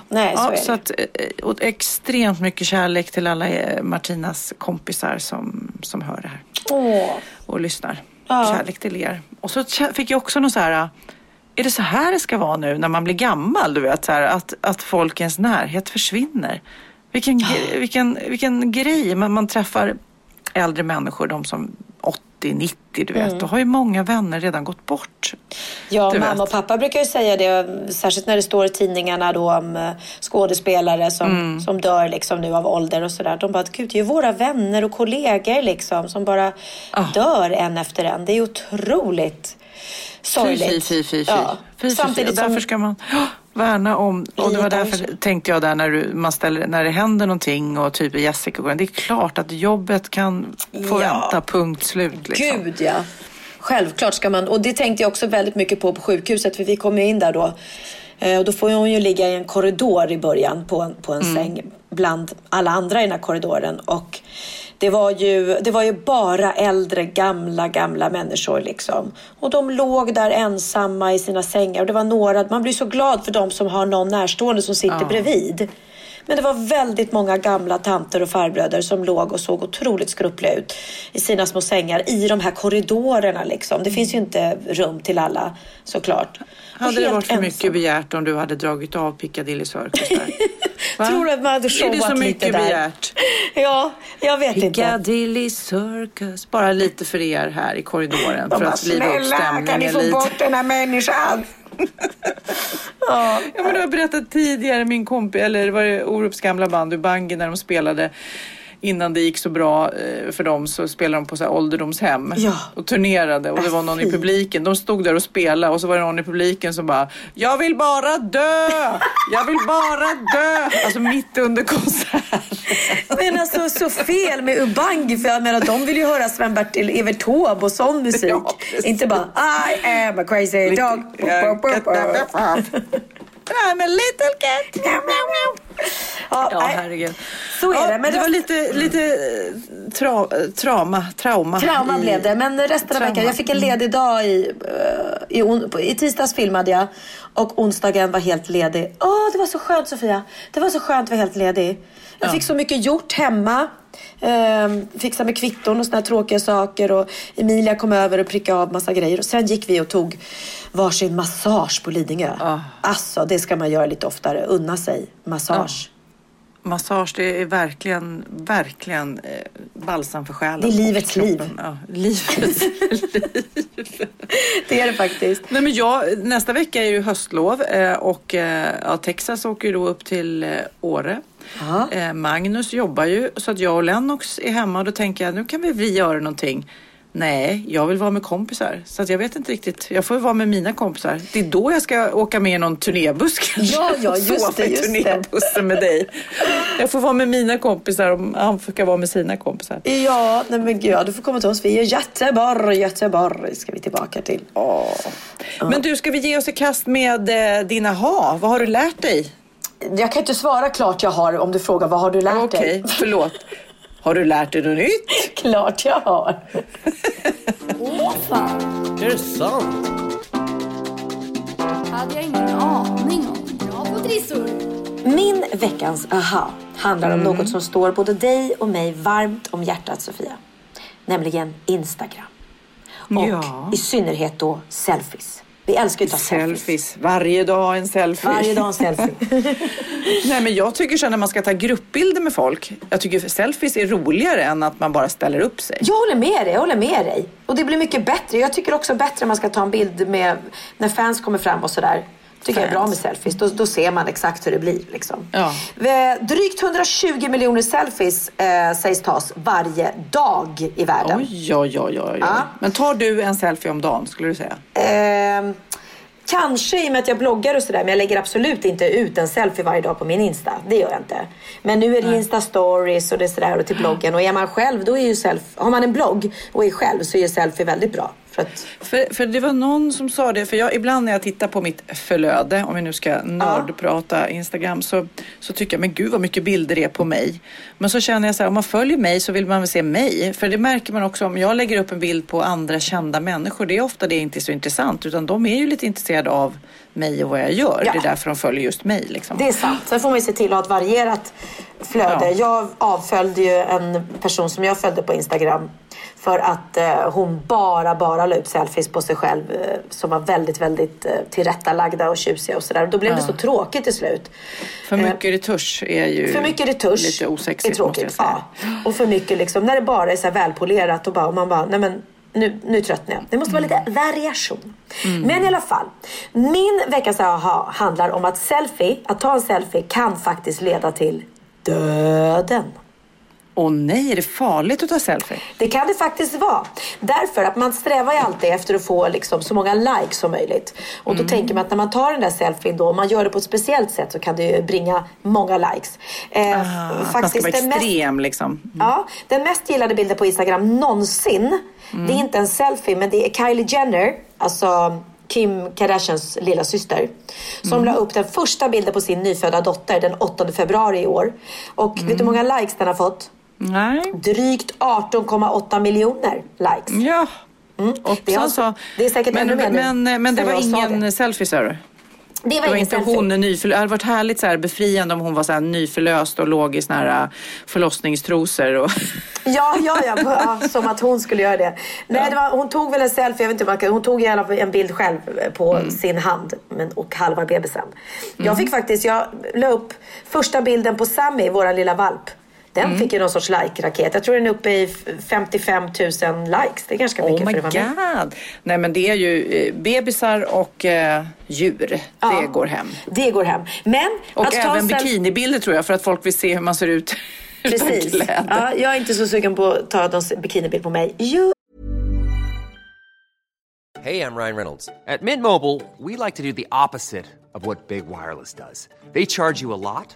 Nej, så, ja, så att, eh, och extremt mycket kärlek till alla eh, Martinas kompisar som, som hör det här. Oh. Och lyssnar. Oh. Kärlek till er. Och så fick jag också någon så här är det så här det ska vara nu när man blir gammal? Du vet, så här, att, att folk i ens närhet försvinner. Vilken, vilken, vilken grej. Man, man träffar äldre människor, de som 80, 90, du vet. Mm. Då har ju många vänner redan gått bort. Ja, mamma vet. och pappa brukar ju säga det, särskilt när det står i tidningarna då om eh, skådespelare som, mm. som dör liksom nu av ålder och sådär. De bara, gud, det är ju våra vänner och kollegor liksom som bara ah. dör en efter en. Det är otroligt sorgligt. Fy, fy, fy, fy. Ja. fy, fy, Samtidigt fy. Därför ska man värna om, och det var därför tänkte jag där när, du, man ställer, när det händer någonting och typ Jessica går det är klart att jobbet kan få ja. vänta, punkt slut. Liksom. Gud ja. Självklart ska man, och det tänkte jag också väldigt mycket på på sjukhuset för vi kom in där då eh, och då får hon ju ligga i en korridor i början på en, på en mm. säng bland alla andra i den här korridoren. Och det var ju, det var ju bara äldre, gamla, gamla människor liksom. Och de låg där ensamma i sina sängar. Och det var några, man blir så glad för de som har någon närstående som sitter ja. bredvid. Men det var väldigt många gamla tanter och farbröder som låg och såg otroligt skruppliga ut i sina små sängar i de här korridorerna. Liksom. Det finns ju inte rum till alla såklart. Hade det varit för ensam. mycket begärt om du hade dragit av Piccadilly Circus där? Tror du att man hade showat lite där? Är det så mycket begärt? Ja, jag vet Piccadilly inte. Piccadilly Circus. Bara lite för er här i korridoren. De för att liva upp stämningen kan ni få lite. bort den här människan? Ja. ja, men du har berättat tidigare, min kompis, eller var det Orups gamla band, Ubangi, när de spelade innan det gick så bra eh, för dem så spelade de på så här ålderdomshem ja. och turnerade och det var någon i publiken. De stod där och spelade och så var det någon i publiken som bara Jag vill bara dö! Jag vill bara dö! Alltså mitt under konserten. Men alltså så fel med Ubangi för jag menar de vill ju höra Sven-Bertil Evert Taube och sån musik. Ja, Inte bara I am a crazy dog. I'm a little cat. Ja, ja herregud. Så är ja, det. Men det var lite, lite eh, tra, trauma. Trauma, trauma i, blev det. Men resten av veckan. Jag fick en ledig dag i, eh, i, i tisdags filmade jag. Och onsdagen var helt ledig. Åh, oh, det var så skönt Sofia. Det var så skönt att vara helt ledig. Jag fick så mycket gjort hemma. Ehm, fixa med kvitton och såna här tråkiga saker. Och Emilia kom över och prickade av massa grejer. Och sen gick vi och tog varsin massage på Lidingö. Oh. Alltså, det ska man göra lite oftare. Unna sig massage. Massage, det är verkligen, verkligen eh, balsam för själen. Det är livets liv. Ja, livets liv. det är det faktiskt. Nej, men jag, nästa vecka är ju höstlov eh, och eh, ja, Texas åker ju då upp till Åre. Eh, Magnus jobbar ju så att jag och Lennox är hemma och då tänker jag nu kan vi göra någonting. Nej, jag vill vara med kompisar. Så att jag vet inte riktigt. Jag får vara med mina kompisar. Det är då jag ska åka med i någon turnébuss kanske. Ja, ja, just det. Just turnébussen med dig. Jag får vara med mina kompisar och han får vara med sina kompisar. Ja, nej men gud, du får komma till oss. Vi är Göteborg, Göteborg ska vi tillbaka till. Åh. Men du, ska vi ge oss i kast med eh, dina ha? Vad har du lärt dig? Jag kan inte svara klart jag har om du frågar vad har du lärt okay, dig? Okej, förlåt. Har du lärt dig något nytt? Klart jag har. Åh fan. Är det sant? hade jag ingen aning om. Bra på trissor. Min veckans aha handlar om mm. något som står både dig och mig varmt om hjärtat, Sofia. Nämligen Instagram. Och ja. i synnerhet då selfies. Vi älskar ju att ta selfies. selfies. Varje dag en selfie. Varje dag en selfie. Nej, men jag tycker så när man ska ta gruppbilder med folk. Jag tycker selfies är roligare än att man bara ställer upp sig. Jag håller med dig. Jag håller med dig. Och det blir mycket bättre. Jag tycker också bättre när man ska ta en bild med när fans kommer fram och sådär tycker jag är bra med selfies. Då, då ser man exakt hur det blir. Liksom. Ja. Drygt 120 miljoner selfies eh, sägs tas varje dag i världen. Oj, oj, oj. oj. Ja. Men tar du en selfie om dagen skulle du säga? Eh, Kanske i och med att jag bloggar och sådär, men jag lägger absolut inte ut en selfie varje dag på min Insta. Det gör jag inte. Men nu är det Insta-stories och det sådär och till bloggen. Och är man själv, då är ju selfie... Har man en blogg och är själv så är selfie väldigt bra. För, att... för, för, det var någon som sa det, för jag, ibland när jag tittar på mitt förlöde, om vi nu ska nördprata ja. Instagram, så, så tycker jag, men gud vad mycket bilder det är på mig. Men så känner jag så här, om man följer mig så vill man väl se mig. För det märker man också om jag lägger upp en bild på andra kända människor, det är ofta det inte är så intressant, utan de är ju lite intresserade av mig och vad jag gör. Ja. Det är därför de följer just mig. Liksom. Det är sant. Sen får man ju se till att ha ett varierat flöde. Ja. Jag avföljde ju en person som jag följde på Instagram för att eh, hon bara, bara la ut selfies på sig själv eh, som var väldigt, väldigt eh, tillrättalagda och tjusiga och sådär. Då blev ja. det så tråkigt till slut. För eh, mycket retusch är ju för mycket retusch lite osexigt är tråkigt. Måste jag säga. Ja. Och för mycket liksom, när det bara är så välpolerat och, bara, och man bara, nej men nu, nu tröttnar jag. Det måste vara lite mm. variation. Mm. Men i alla fall. Min veckans aha handlar om att selfie, att ta en selfie kan faktiskt leda till döden. Åh nej, är det farligt att ta selfie? Det kan det faktiskt vara. Därför att man strävar ju alltid efter att få liksom så många likes som möjligt. Och då mm. tänker man att när man tar den där selfien då, om man gör det på ett speciellt sätt så kan det ju bringa många likes. Eh, ah, faktiskt, man ska vara extrem mest, liksom. Mm. Ja, den mest gillade bilden på Instagram någonsin. Mm. Det är inte en selfie men det är Kylie Jenner, alltså Kim Kardashians lilla syster. Som mm. la upp den första bilden på sin nyfödda dotter den 8 februari i år. Och mm. vet du hur många likes den har fått? Nej. Drygt 18,8 miljoner likes. Ja. Mm. Det, har, så, det är säkert men, ännu mer Men, men, men det var ingen selfie, sa du? Det var, Det var inte selfie. hon nyförlöst. Det hade varit härligt så här befriande om hon var så här nyförlöst och låg i såna här äh, förlossningstrosor. Och... Ja, ja, ja, ja, som att hon skulle göra det. Nej, det var, hon tog väl en selfie, jag vet inte, vad man kan- hon tog i alla fall en bild själv på Mm. sin hand men, och halva bebisen. Jag fick faktiskt, jag la upp första bilden på Sammy, våra lilla valp. Den Mm. fick ju någon sorts like-raket. Jag tror den är uppe i f- 55 000 likes. Det är ganska mycket Oh my för att vara med. god. Nej men det är ju eh, bebisar och eh, djur. Ja. Det går hem. Det går hem. Men Och att ta även en selfie- bikinibilder tror jag för att folk vill se hur man ser ut Precis. Ja, jag är inte så sugen på att ta någon bikinibild på mig. Jo, Hey, I'm Ryan Reynolds. At Mint Mobile, we like to do the opposite of what Big Wireless does. They charge you a lot,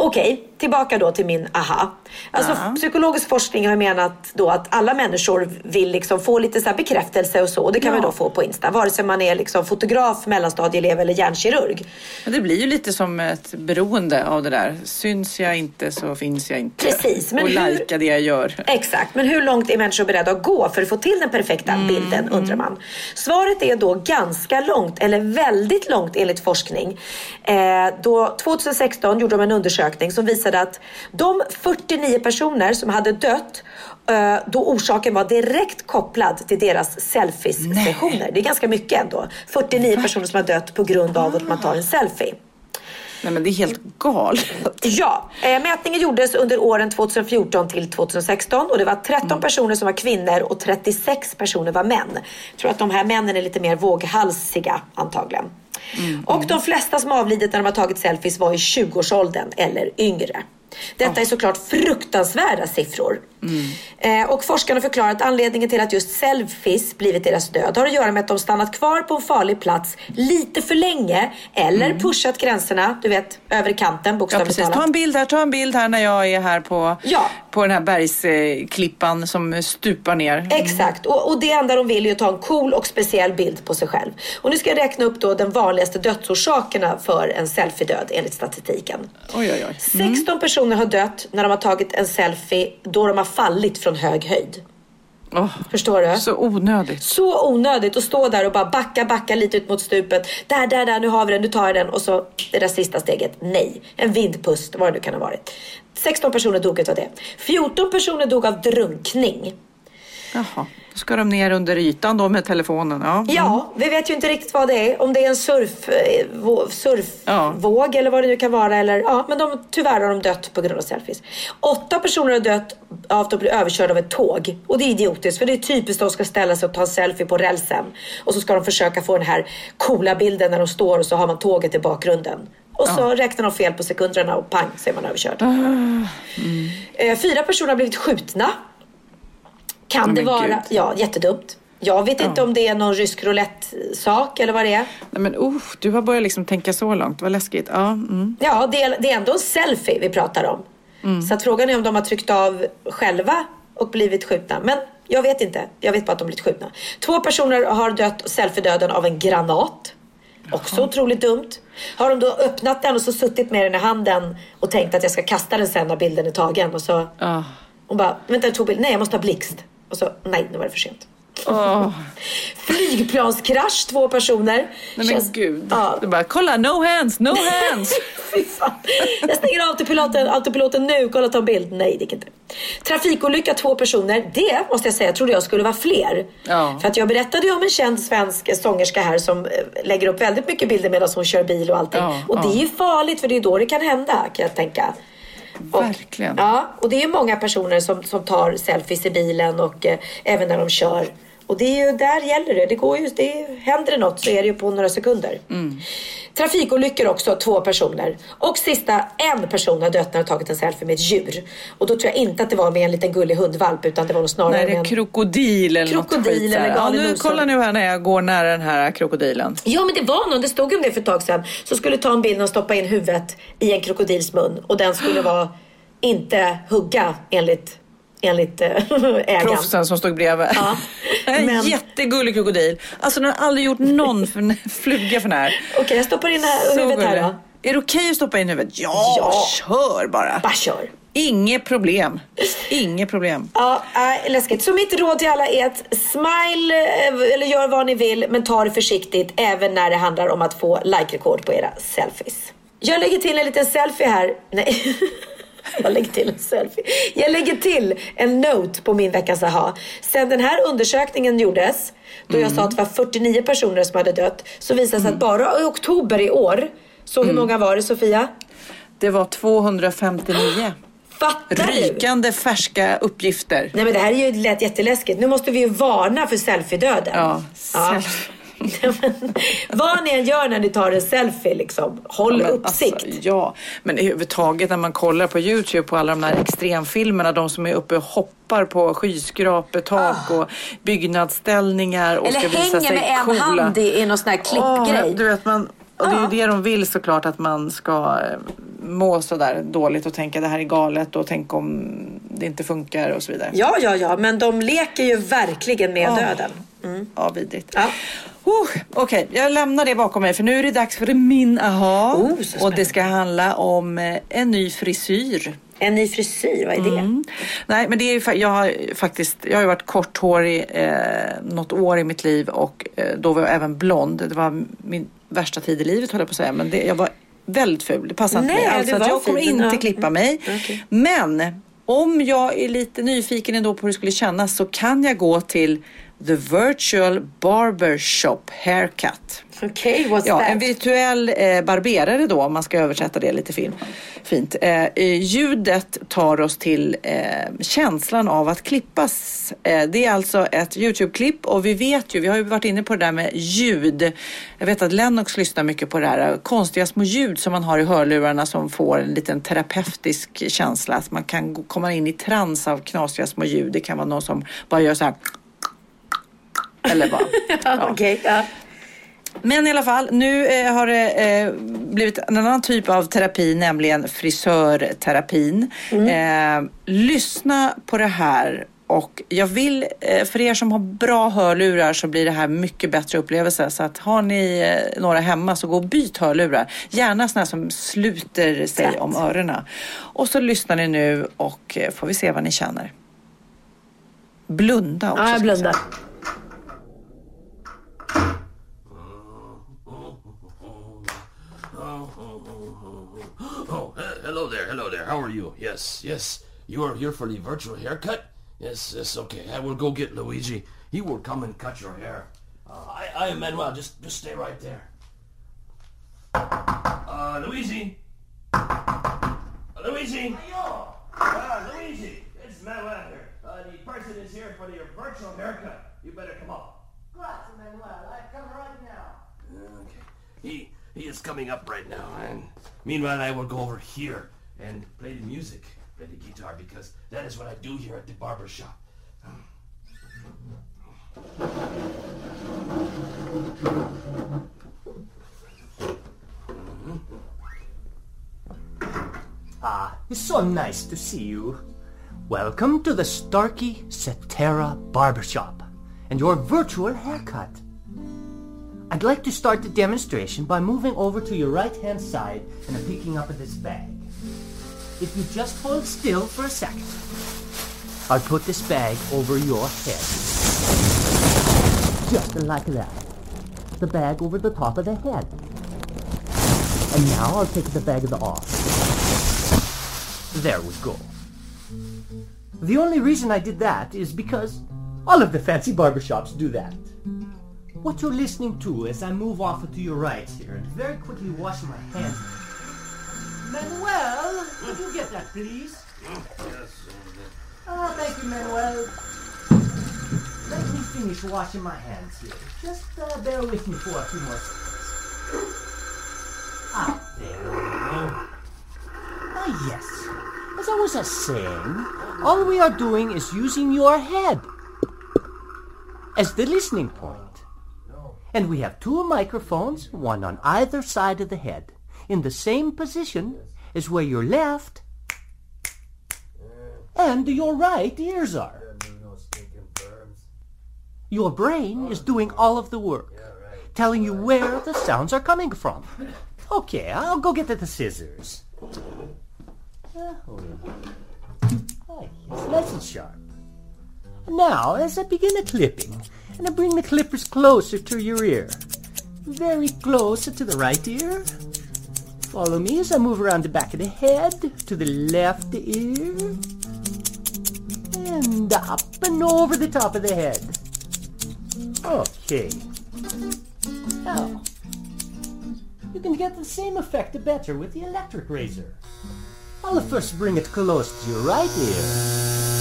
Okej, tillbaka då till min aha. Alltså, Ja. Psykologisk forskning har menat då att alla människor vill liksom få lite så bekräftelse och så. Och det kan Ja. man då få på Insta. Vare sig man är liksom fotograf, mellanstadieelev eller hjärnkirurg. Men det blir ju lite som ett beroende av det där. Syns jag inte så finns jag inte. Precis, men och hur- lajka det jag gör. Exakt, men hur långt är människor beredda att gå för att få till den perfekta bilden undrar man. Svaret är då ganska långt, eller väldigt långt enligt forskning. Eh, då 2016 gjorde de en undersökning som visade att de 49 personer som hade dött eh, då orsaken var direkt kopplad till deras selfies-sessioner. Det är ganska mycket ändå. 49 personer som har dött på grund av att man tar en selfie. Nej men det är helt galet. Ja, eh, mätningen gjordes under åren 2014 till 2016 och det var 13 personer som var kvinnor och 36 personer var män. Jag tror att de här männen är lite mer våghalsiga antagligen. Och de flesta som avlidit när de har tagit selfies var i 20-årsåldern eller yngre. Detta är såklart fruktansvärda siffror. Eh, och forskarna förklarar att anledningen till att just selfies blivit deras död har att göra med att de stannat kvar på en farlig plats lite för länge eller pushat gränserna, du vet, över kanten Ja bokstavligt ta talat. en bild här, ta en bild här när jag är här på, Ja. på den här bergsklippan som stupar ner. Exakt, och, och det enda de vill är att ta en cool och speciell bild på sig själv. Och nu ska jag räkna upp då den vanligaste dödsorsakerna för en selfie-död enligt statistiken. Oj, oj, oj. 16 personer har dött när de har tagit en selfie då de har fallit från hög höjd. Åh, Förstår du? så onödigt. Så onödigt att stå där och bara backa, backa lite ut mot stupet. Där, där, där, nu har vi den, nu tar jag den. Och så det där sista steget, nej. En vindpust, vad det nu kan ha varit. 16 personer dog utav det. 14 personer dog av drunkning. Jaha, då ska de ner under ytan då med telefonen. Ja, Ja, vi vet ju inte riktigt vad det är. Om det är en surf, eh, vå- surfvåg eller vad det nu kan vara. Eller, ja, men de, tyvärr har de dött på grund av selfies. Åtta personer har dött av att de blir överkörda av ett tåg. Och det är idiotiskt för det är typiskt att de ska ställa sig och ta en selfie på rälsen. Och så ska de försöka få den här coola bilden när de står och så har man tåget i bakgrunden. Och så räknar de fel på sekunderna och pang så är man överkörd. Eh, Fyra personer har blivit skjutna. Kan det vara... gud. Ja, jättedumt. Jag vet inte om det är någon rysk roulette-sak eller vad det är. Nej, men uh, du har börjat liksom tänka så långt, vad läskigt. Ja, mm. Ja, det är, det är ändå en selfie vi pratar om. Så att frågan är om de har tryckt av själva och blivit skjutna. Men jag vet inte. Jag vet bara att de blivit skjutna. Två personer har dött selfie-döden av en granat. Också otroligt dumt. Har de då öppnat den och så suttit med den i handen och tänkt att jag ska kasta den sen när bilden är tagen. Och så Ah. hon bara, vänta jag tog bild. Nej jag måste ha blixt. Och så, nej nu var det för sent. Åh, Flygplanskrasch, två personer. nej men Känns- gud. Ja, Du bara, kolla, no hands, no hands. Jag stänger av autopiloten, autopiloten nu, kolla ta en bild. Nej det gick inte. Trafikolycka två personer. Det måste jag säga, trodde jag skulle vara fler. Ja. För att jag berättade ju om en känd svensk sångerska här som eh, lägger upp väldigt mycket bilder medan hon kör bil och allting. Ja, och det är ju farligt för det är då det kan hända kan jag tänka. Och, Verkligen. Ja, och det är många personer som, som tar selfies i bilen och eh, även när de kör. Och det är ju, där gäller det. Det går ju, det, händer det något så är det ju på några sekunder. Trafikolyckor också, två personer. Och sista, en person har dött när har tagit en selfie med ett djur. Och då tror jag inte att det var med en liten gullig hundvalp utan det var nog snarare Nej, det är en... krokodil eller något Krokodil skit. så här. eller ja, nu. Kolla nu här när jag går nära den här krokodilen. Ja men det var någon, det stod om det för ett tag sedan. Så skulle ta en bild och stoppa in huvudet i en krokodils mun. Och den skulle vara inte hugga enligt, enligt äh, ägaren. Proffsen som stod bredvid. Ja, en men- jättegullig krokodil. Alltså den har aldrig gjort någon för, fluga för när. Okej jag stoppar in det här Så huvudet här då. Är det okej att stoppa in huvudet? Ja, Ja. kör bara. Bara kör. Inget problem. Inget problem. Ja, äh, läskigt. Så mitt råd till alla är att smile eh, eller gör vad ni vill men ta det försiktigt även när det handlar om att få like-rekord på era selfies. Jag lägger till en liten selfie här. Nej. Jag lägger till en selfie. Jag lägger till en note på min veckans aha. Sen den här undersökningen gjordes, då jag sa att det var 49 personer som hade dött, så visade det sig att bara i oktober i år Så hur många var det Sofia? Det var 259. Fattar du? Rykande färska uppgifter. Nej men det här är ju lätt jätteläskigt. Nu måste vi ju varna för selfiedöden. Ja, Ja. Vad ni än gör när ni tar en selfie liksom, håll Ja, uppsikt. Alltså, ja, men överhuvudtaget när man kollar på Youtube på alla de här extremfilmerna, de som är uppe och hoppar på skyskrapetak och byggnadsställningar och Ah. Eller ska visa hänger sig med en coola. hand i, i någon sån här klippgrej. Åh, du vet, man, och det är ju det de vill såklart att man ska eh, må sådär dåligt och tänka det här är galet och tänk om det inte funkar och så vidare. Ja, ja, ja, men de leker ju verkligen med Ja. döden. Ja, vidrigt. Ja. Oh, Okej, jag lämnar det bakom mig för nu är det dags för min aha. Oh, och det ska handla om eh, en ny frisyr. En ny frisyr, vad är det? Mm. Nej, men det är jag har faktiskt, jag har ju varit korthårig eh, något år i mitt liv och eh, då var jag även blond. Det var min värsta tid i livet höll jag på att säga, men det, jag var väldigt ful. Det passade inte mig alls. du Så att var jag kommer inte ja. klippa mig. Mm, okej. Men om jag är lite nyfiken ändå på hur det skulle kännas så kan jag gå till The Virtual Barber Shop Haircut. Okej, what's Ja, that? en virtuell eh, barberare då om man ska översätta det lite fin, fint. Eh, eh, ljudet tar oss till eh, känslan av att klippas. Eh, det är alltså ett Youtube-klipp och vi vet ju, vi har ju varit inne på det där med ljud. Jag vet att Lennox lyssnar mycket på det här eh, konstiga små ljud som man har i hörlurarna som får en liten terapeutisk känsla. Att man kan komma in i trans av knasiga små ljud. Det kan vara någon som bara gör så här. Eller bara. ja. Okej, ja. Men i alla fall, nu eh, har det eh, blivit en annan typ av terapi, nämligen frisörterapin. Eh, lyssna på det här och jag vill, eh, för er som har bra hörlurar så blir det här mycket bättre upplevelse. Så att har ni eh, några hemma så gå och byt hörlurar. Gärna sådana som sluter sig Rätt. om öronen. Och så lyssnar ni nu och eh, får vi se vad ni känner. Blunda också. ja, jag blundar. Oh, hello there, hello there. How are you? Yes, yes. You are here for the virtual haircut? Yes, yes, okay. I will go get Luigi. He will come and cut your hair. Uh, I, I am Manuel. Just, just stay right there. Uh, Luigi. Uh, Luigi. Uh, Luigi. It's Manuel here. Uh, the person is here for your virtual haircut. You better come up. Grazie, Manuel. I come right now. Okay. He he is coming up right now, and meanwhile I will go over here and play the music, play the guitar, because that is what I do here at the barber shop. Ah, it's so nice to see you. Welcome to the Starkey Cetera Barbershop and your virtual haircut. I'd like to start the demonstration by moving over to your right-hand side and picking up this bag. If you just hold still for a second, I'll put this bag over your head. Just like that. The bag over the top of the head. And now I'll take the bag of the off. There we go. The only reason I did that is because all of the fancy barbershops do that. What you're listening to as I move off to your right here and very quickly wash my hands. Manuel, could you get that, please? Yes. Ah, thank you, Manuel. Let me finish washing my hands here. Just uh, bear with me for a few more seconds. Ah, there we go. Ah, yes. As I was saying, all we are doing is using your head as the listening point. And we have two microphones, one on either side of the head, in the same position as where your left and your right ears are. Your brain is doing all of the work, telling you where the sounds are coming from. Okay, I'll go get the scissors. Oh, nice and sharp. Now, as I begin the clipping, and I bring the clippers closer to your ear, very close to the right ear. Follow me as I move around the back of the head to the left ear, and up and over the top of the head. Okay. Now, You can get the same effect better with the electric razor. I'll first bring it close to your right ear.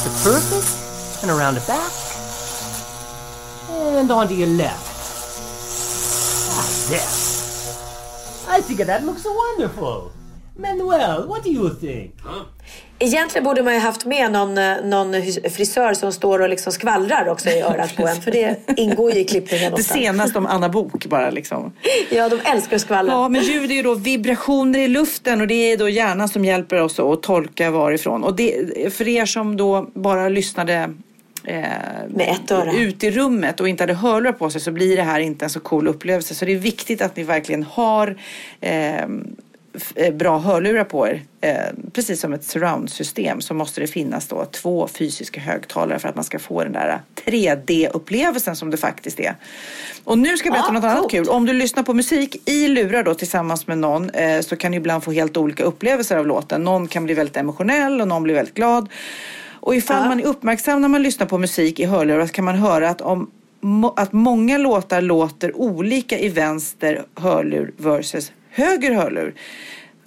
The perfect, and around the back, and onto your left. Ah, there. I think that looks wonderful. Manuel, what do you think? Egentligen borde man ju haft med någon, eh, någon frisör som står och liksom skvallrar också i örat på en. För det ingår ju i klippningen Det senaste om Anna Bok bara liksom. Ja, de älskar att skvallra. Ja, men ljud är ju då vibrationer i luften och det är då hjärnan som hjälper oss att tolka varifrån. Och det, för er som då bara lyssnade eh, ut i rummet och inte hade hörlurar på sig så blir det här inte en så cool upplevelse. Så det är viktigt att ni verkligen har eh, bra hörlurar på er. Eh, precis som ett surroundsystem så måste det finnas då två fysiska högtalare för att man ska få den där 3D-upplevelsen som det faktiskt är. Och nu ska jag berätta Ja, något annat kul. Om du lyssnar på musik i lurar då tillsammans med någon eh, så kan du ibland få helt olika upplevelser av låten. Någon kan bli väldigt emotionell och någon blir väldigt glad. Och ifall man är uppmärksam när man lyssnar på musik i hörlurar så kan man höra att om att många låtar låter olika i vänster hörlur versus höger hörlur.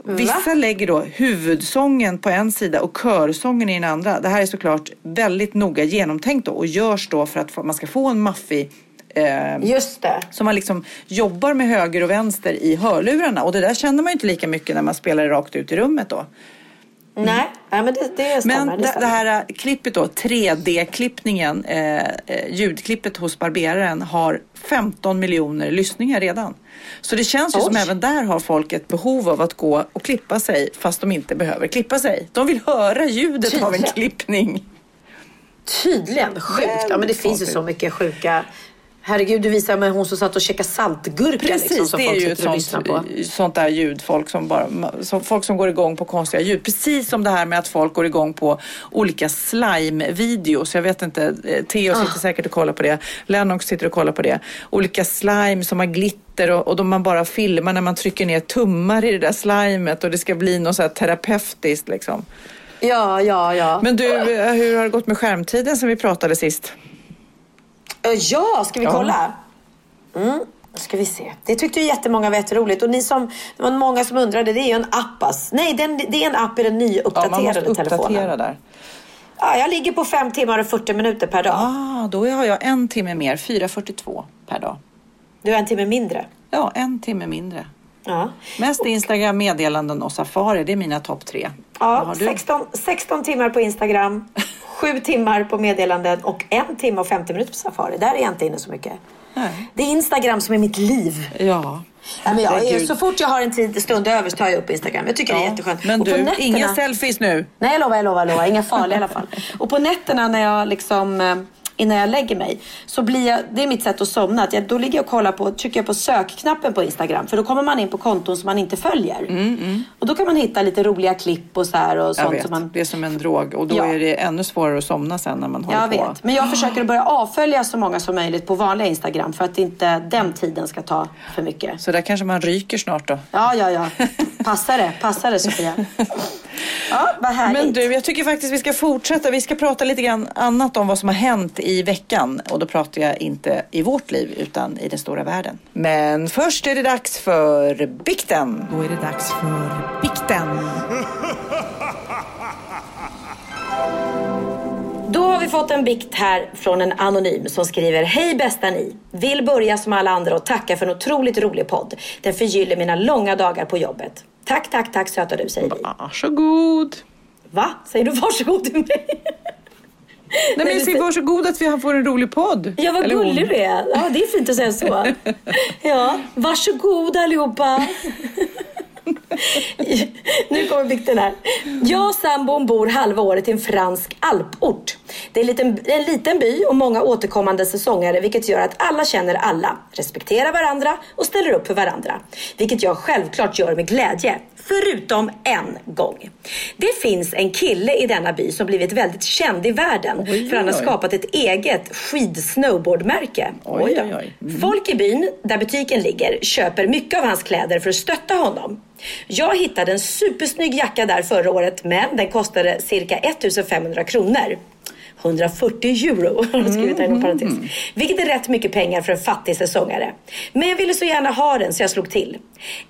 Vissa lägger då huvudsången på en sida och körsången i den andra. Det här är såklart väldigt noga genomtänkt då och görs då för att man ska få en maffig eh, Just det. så man liksom jobbar med höger och vänster i hörlurarna och det där känner man ju inte lika mycket när man spelar rakt ut i rummet då. Nej, nej, men det, det stämmer. Men det stämmer. det här äh, klippet då, 3D-klippningen, eh, eh, ljudklippet hos barberaren har 15 miljoner lyssningar redan. Så det känns ju som Oj. även där har folk ett behov av att gå och klippa sig fast de inte behöver klippa sig. De vill höra ljudet av en Tydligen. klippning. Tydligen. Sjukt. Ja, men det finns ju så mycket sjuka... Herregud, du visade mig hon som satt och käkade saltgurka. Precis, liksom, som det är folk ju ett sitter och sånt, på. sånt där ljud. Folk som, bara, som, folk som går igång på konstiga ljud. Precis som det här med att folk går igång på olika slime-videos. Jag vet inte, eh, Theo sitter Ah. säkert och kollar på det. Lennox sitter och kollar på det. Olika slime som har glitter och, och de man bara filmar när man trycker ner tummar i det där slimet och det ska bli något så här terapeutiskt liksom. Ja, ja, ja. Men du, eh, hur har det gått med skärmtiden sen vi pratade sist? Ja, ska vi kolla? Mm. Ska vi se. Det tyckte ju jättemånga var jätteroligt. Och ni som, det var många som undrade, det är ju en app. ass. Nej, den, det är en app i den Ja, man nyuppdaterade måste uppdatera telefonen. där. Ja, jag ligger på fem timmar och 40 minuter per dag. Ah, då har jag en timme mer, 4.42 per dag. Du har en timme mindre. Ja, en timme mindre. Ja. Mest Instagram, meddelanden och Safari, det är mina topp tre. Ja, har du? 16, 16 timmar på Instagram, 7 timmar på meddelanden och en timme och 50 minuter på Safari. Där är jag inte inne så mycket. Nej. Det är Instagram som är mitt liv. Ja. Ja, men jag, så fort jag har en tid, stund över så tar jag upp Instagram. Jag tycker det är Ja, jätteskönt. Men Och du, nätterna- inga selfies nu. Nej, jag lovar, jag lovar, jag lovar. Inga farliga i alla fall. Och på nätterna när jag liksom, eh, innan jag lägger mig, så blir jag, det är mitt sätt att somna. Att jag, då ligger jag och kollar på, trycker jag på sökknappen på Instagram. För då kommer man in på konton som man inte följer. Och då kan man hitta lite roliga klipp och så här och Jag sånt vet, som man... det är som en drog och då Ja. är det ännu svårare att somna sen när man håller Jag på. vet, men jag försöker att börja avfölja så många som möjligt på vanliga Instagram för att inte den tiden ska ta för mycket. Så där kanske man ryker snart då. Ja, ja, ja. Passa det, passa det Sofia. Ja, vad härligt. Men du, jag tycker faktiskt vi ska fortsätta. Vi ska prata lite grann annat om vad som har hänt i veckan. Och då pratar jag inte i vårt liv utan i den stora världen. Men först är det dags för bikten. Då är det dags för bikten. Då har vi fått en bikt här från en anonym som skriver Hej bästa ni! Vill börja som alla andra och tacka för en otroligt rolig podd. Den förgyller mina långa dagar på jobbet. Tack, tack, tack söta du säger vi. Varsågod. Va? Säger du varsågod till mig? Nej, men säger varsågod att vi får en rolig podd. Ja, vad Eller gullig du är. Ja, det är fint att säga så. Ja, varsågod allihopa. nu kommer bikten här. Jag och sambon bor halva året i en fransk alport. Det är en liten, en liten by och många återkommande säsonger vilket gör att alla känner alla, respekterar varandra och ställer upp för varandra. Vilket jag självklart gör med glädje. Förutom en gång. Det finns en kille i denna by som blivit väldigt känd i världen för han har oj. skapat ett eget skidsnowboardmärke. Oj, Oj oj, oj. Mm. Folk i byn där butiken ligger köper mycket av hans kläder för att stötta honom. Jag hittade en supersnygg jacka där förra året men den kostade cirka 1500 kronor. 140 euro har skrivit här inom parentes. Vilket är rätt mycket pengar för en fattig säsongare. Men jag ville så gärna ha den så jag slog till.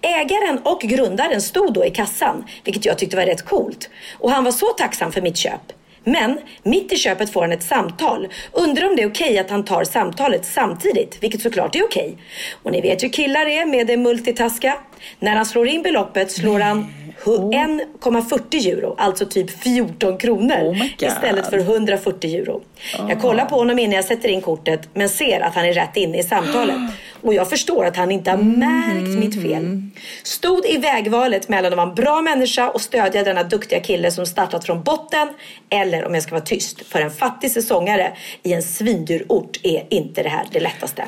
Ägaren och grundaren stod då i kassan, vilket jag tyckte var rätt coolt. Och han var så tacksam för mitt köp. Men mitt i köpet får han ett samtal. Undrar om det är okej att han tar samtalet samtidigt, vilket såklart är okej. Och ni vet hur killar är med det multitaska. När han slår in beloppet slår han 1,40 euro, alltså typ 14 kronor istället för 140 euro. Jag kollar på honom innan jag sätter in kortet men ser att han är rätt inne i samtalet. Och jag förstår att han inte har märkt mitt fel. Stod i vägvalet mellan att vara en bra människa och stödja denna duktiga kille som startat från botten eller om jag ska vara tyst. För en fattig säsongare i en svindyr ort är inte det här det lättaste.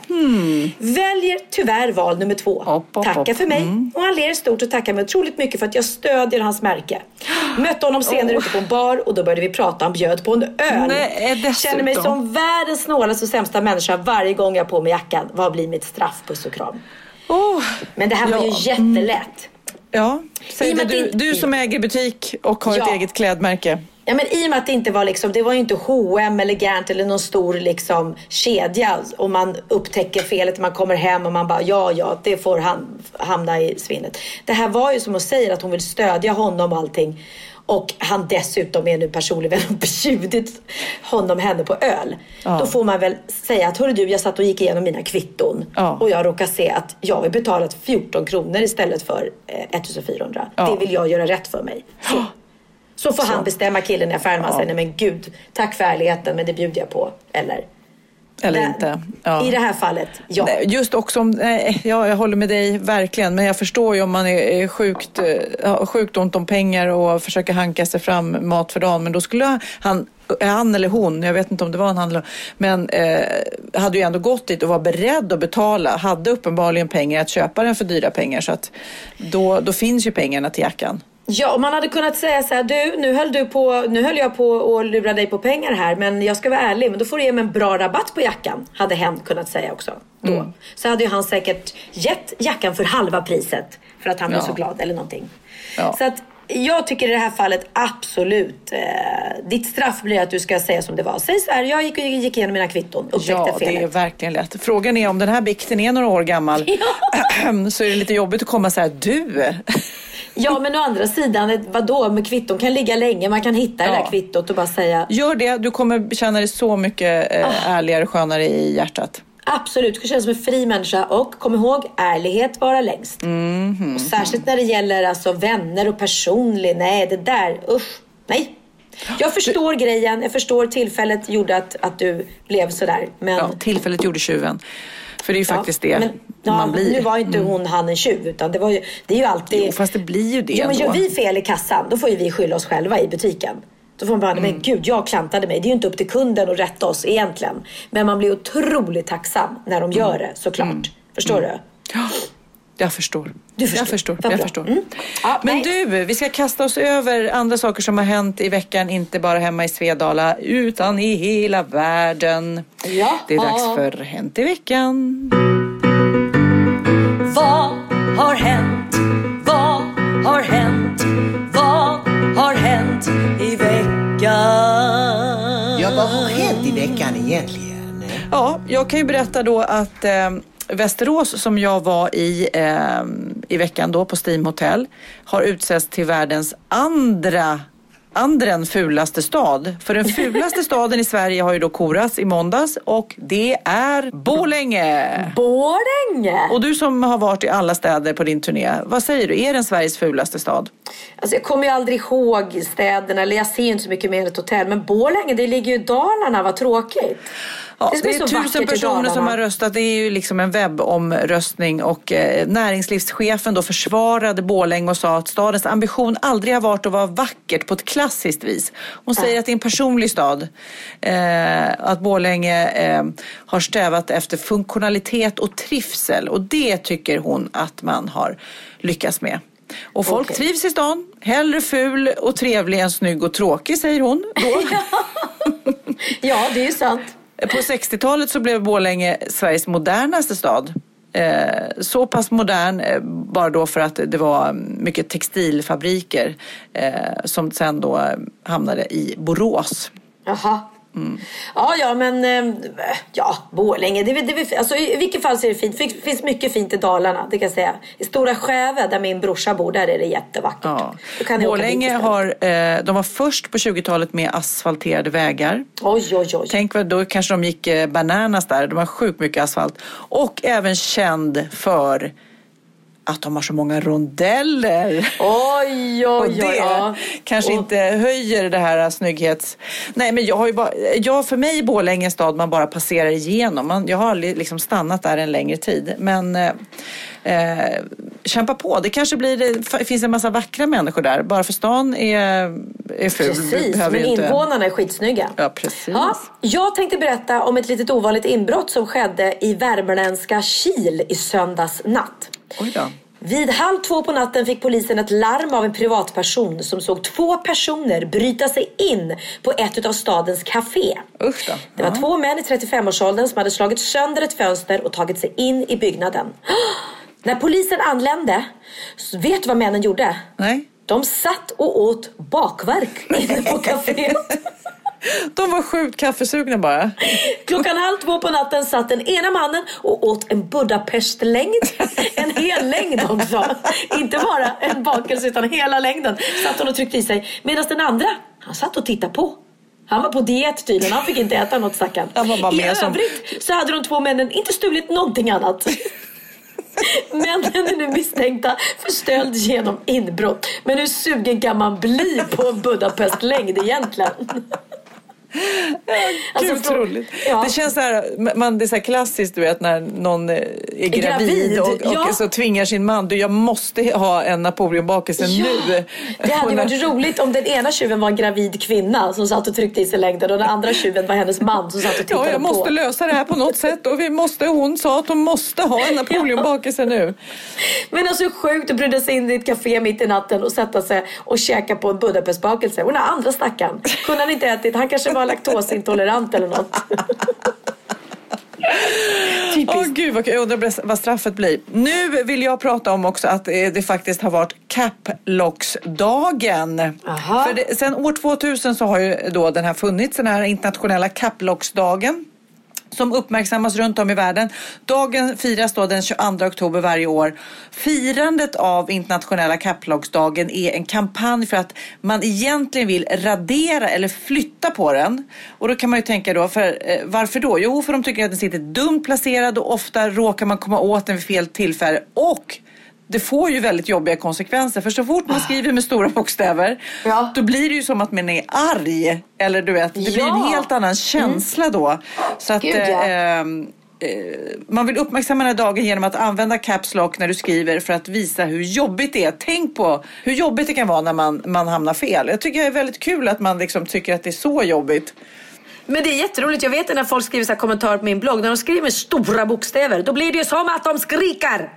Väljer tyvärr val nummer två. Tackar för mig och han ler stort och tackar mig otroligt mycket för att jag stödjer hans märke. Mötte honom senare ute på en bar och då började vi prata. Han bjöd på en öl. Nej. Känner mig som världens snålaste och sämsta människa varje gång jag har på mig jackan. Vad blir mitt straff? Puss och kram. Men det här var ju Ja. jättelätt. Ja, säg det, du, du som äger butik och har ett Ja. eget klädmärke. Ja men i och med att det inte var liksom, det var ju inte H&M eller Gant eller någon stor liksom kedja och man upptäcker felet när man kommer hem och man bara ja ja det får han hamna i svinnet. Det här var ju som hon säger att hon vill stödja honom och allting och han dessutom är nu personlig vän och bjudit honom henne på öl. Ja. Då får man väl säga att hörru du jag satt och gick igenom mina kvitton Ja. och jag råkar se att jag har betalat 14 kronor istället för eh, 1400. Ja. Det vill jag göra rätt för mig. Så. Så får han bestämma killen i affären. Man Ja. säger, nej men gud, tack för ärligheten men det bjuder jag på. Eller? Eller Där- inte. Ja. I det här fallet, ja. Just också om, nej, ja, jag håller med dig verkligen. Men jag förstår ju om man är, sjukt, eh, sjukt ont om pengar och försöker hanka sig fram mat för dagen. Men då skulle han, han eller hon, jag vet inte om det var en han eller men eh, hade ju ändå gått dit och var beredd att betala. Hade uppenbarligen pengar att köpa den för dyra pengar. Så att då, då finns ju pengarna till jackan. Ja, och man hade kunnat säga så här, du, nu höll, du på, nu höll jag på att lura dig på pengar här, men jag ska vara ärlig, men då får du ge mig en bra rabatt på jackan. Hade hen kunnat säga också. Då. Mm. Så hade ju han säkert gett jackan för halva priset för att han Ja. så glad eller någonting. Ja. Så att jag tycker i det här fallet absolut, eh, ditt straff blir att du ska säga som det var. Säg så här, jag gick, gick igenom mina kvitton, upptäckte Ja, felet. det är verkligen lätt. Frågan är om den här bikten är några år gammal. så är det lite jobbigt att komma så här, du. Ja, men å andra sidan, vadå, med kvitton kan ligga länge. Man kan hitta det Ja. där kvittot och bara säga Gör det, du kommer känna dig så mycket Ah. eh, ärligare, skönare i hjärtat. Absolut, du ska känna som en fri människa. Och kom ihåg, ärlighet vara längst. Mhm. Och särskilt när det gäller alltså vänner och personlig. Nej, det där, usch, nej. Jag förstår grejen, jag förstår tillfället gjorde att, att du blev sådär. Men, Ja, tillfället gjorde tjuven. För det är ju Ja, faktiskt det men, ja, man blir. Nu var ju inte hon han en tjuv, utan det var ju, det är ju alltid... Jo, fast det blir ju det Jo, men gör vi fel i kassan, då får ju vi skylla oss själva i butiken. Då får man bara, Mm. men gud, jag klantade mig. Det är ju inte upp till kunden att rätta oss egentligen. Men man blir otroligt tacksam när de gör det, såklart. Förstår du? Ja, jag förstår. Du förstår. Jag förstår. Jag förstår. Mm. Ja, Men nej. du, vi ska kasta oss över andra saker som har hänt i veckan, inte bara hemma i Svedala, utan i hela världen. Ja. Det är dags för Hänt i veckan. Vad har hänt? Veckan egentligen? Ja, jag kan ju berätta då att eh, Västerås som jag var i eh, i veckan då på Steam Hotel har utsetts till världens andra andren fulaste stad. För den fulaste staden i Sverige har ju då korats i måndags och det är Borlänge. Borlänge! Och du som har varit i alla städer på din turné, vad säger du? Är den Sveriges fulaste stad? Alltså jag kommer ju aldrig ihåg städerna, eller jag ser inte så mycket mer än ett hotell. Men Borlänge, det ligger ju i Dalarna, vad tråkigt. Ja, som det är tusen personer som har röstat. Det är ju liksom en webbomröstning och eh, näringslivschefen då försvarade Borlänge och sa att stadens ambition aldrig har varit att vara vackert på ett klassiskt vis. Hon säger att det är en personlig stad. Eh, att Borlänge eh, har strävat efter funktionalitet och trivsel och det tycker hon att man har lyckats med. Och folk Okej. trivs i stan. Hellre ful och trevlig än snygg och tråkig säger hon. Då. Ja, det är ju sant. På 60-talet så blev Borlänge Sveriges modernaste stad. Eh, så pass modern eh, bara då för att det var mycket textilfabriker eh, som sen då hamnade i Borås. Jaha. Ja, ja, men eh, ja, Borlänge. Det, det, alltså, I vilket fall så är det fint. Det finns mycket fint i Dalarna, det kan säga. I Stora Skäve, där min brorsa bor, där är det jättevackert. Ja. Borlänge har, eh, de var först på 20-talet med asfalterade vägar. Oj, oj, oj. Tänk vad, då kanske de gick eh, bananas där. De har sjukt mycket asfalt. Och även känd för att de har så många rondeller. Oj, oj, Och oj. det ja. kanske Och- inte höjer det här snygghets... Nej, men jag har bara... Jag, för mig är Borlänge en stad man bara passerar igenom. Man, jag har aldrig liksom stannat där en längre tid. Men eh, eh, kämpa på. Det kanske blir... Det finns en massa vackra människor där. Bara för stan är, är ful. Precis, men inte- invånarna är skitsnygga. Ja, precis. Ja, jag tänkte berätta om ett litet ovanligt inbrott som skedde i värmländska Kil i söndags natt. Oj då. Vid halv två på natten fick polisen ett larm av en privatperson som såg två personer bryta sig in på ett av stadens café. Usch då. Det var två män i 35-årsåldern som hade slagit sönder ett fönster och tagit sig in i byggnaden. När polisen anlände, vet du vad männen gjorde? Nej. De satt och åt bakverk inne på kaféet. De var sjukt kaffesugna bara. Klockan halv två på natten satt den ena mannen och åt en Budapestlängd. En hel längd också. Inte bara en bakelse utan hela längden. Satt hon och tryckte i sig. Medan den andra, han satt och tittade på. Han var på diet tydligen. Han fick inte äta något bara I med som- övrigt så hade de två männen inte stulit någonting annat. Männen är nu misstänkta för stöld genom inbrott. Men hur sugen kan man bli på en Budapestlängd egentligen? Gud, Alltså, frå- roligt. Ja. Det känns så här, man, det är så klassiskt du vet när någon eh, är gravid, gravid, och, och ja. så tvingar sin man, du jag måste ha en Napoleonbakelse Ja, nu. Det hade ju varit roligt om den ena tjuven var en gravid kvinna som satt och tryckte i sig längden och den andra tjuven var hennes man som satt och tittade Ja, jag måste på. lösa det här på något sätt och vi måste, hon sa att hon måste ha en Napoleonbakelse nu. Men alltså sjukt att bryta sig in i ett café mitt i natten och sätta sig och käka på en Budapestbakelse. Och den andra stackaren, kunde han inte ätit? Han kanske var laktosintolerant eller något. Åh gud vad jag undrar vad straffet blir. Nu vill jag prata om också att eh, det faktiskt har varit Caplocksdagen. För det, sen år 2000 så har ju då den här funnits, den här internationella Caplocksdagen som uppmärksammas runt om i världen. Dagen firas då den 22 oktober varje år. Firandet av internationella kapplagsdagen är en kampanj för att man egentligen vill radera eller flytta på den. Och då kan man ju tänka då, för, eh, varför då? Jo, för de tycker att den sitter dumt placerad och ofta råkar man komma åt den vid fel tillfälle. Och det får ju väldigt jobbiga konsekvenser. För så fort man skriver med stora bokstäver då blir det ju som att man är arg. Eller du vet, det blir en Ja. helt annan känsla då. Så att Gud, ja. eh, eh, man vill uppmärksamma den här dagen genom att använda Caps Lock när du skriver för att visa hur jobbigt det är. Tänk på hur jobbigt det kan vara när man, man hamnar fel. Jag tycker det är väldigt kul att man liksom tycker att det är så jobbigt. Men det är jätteroligt. Jag vet när folk skriver så kommentarer på min blogg. När de skriver med stora bokstäver, då blir det ju som att de skriker.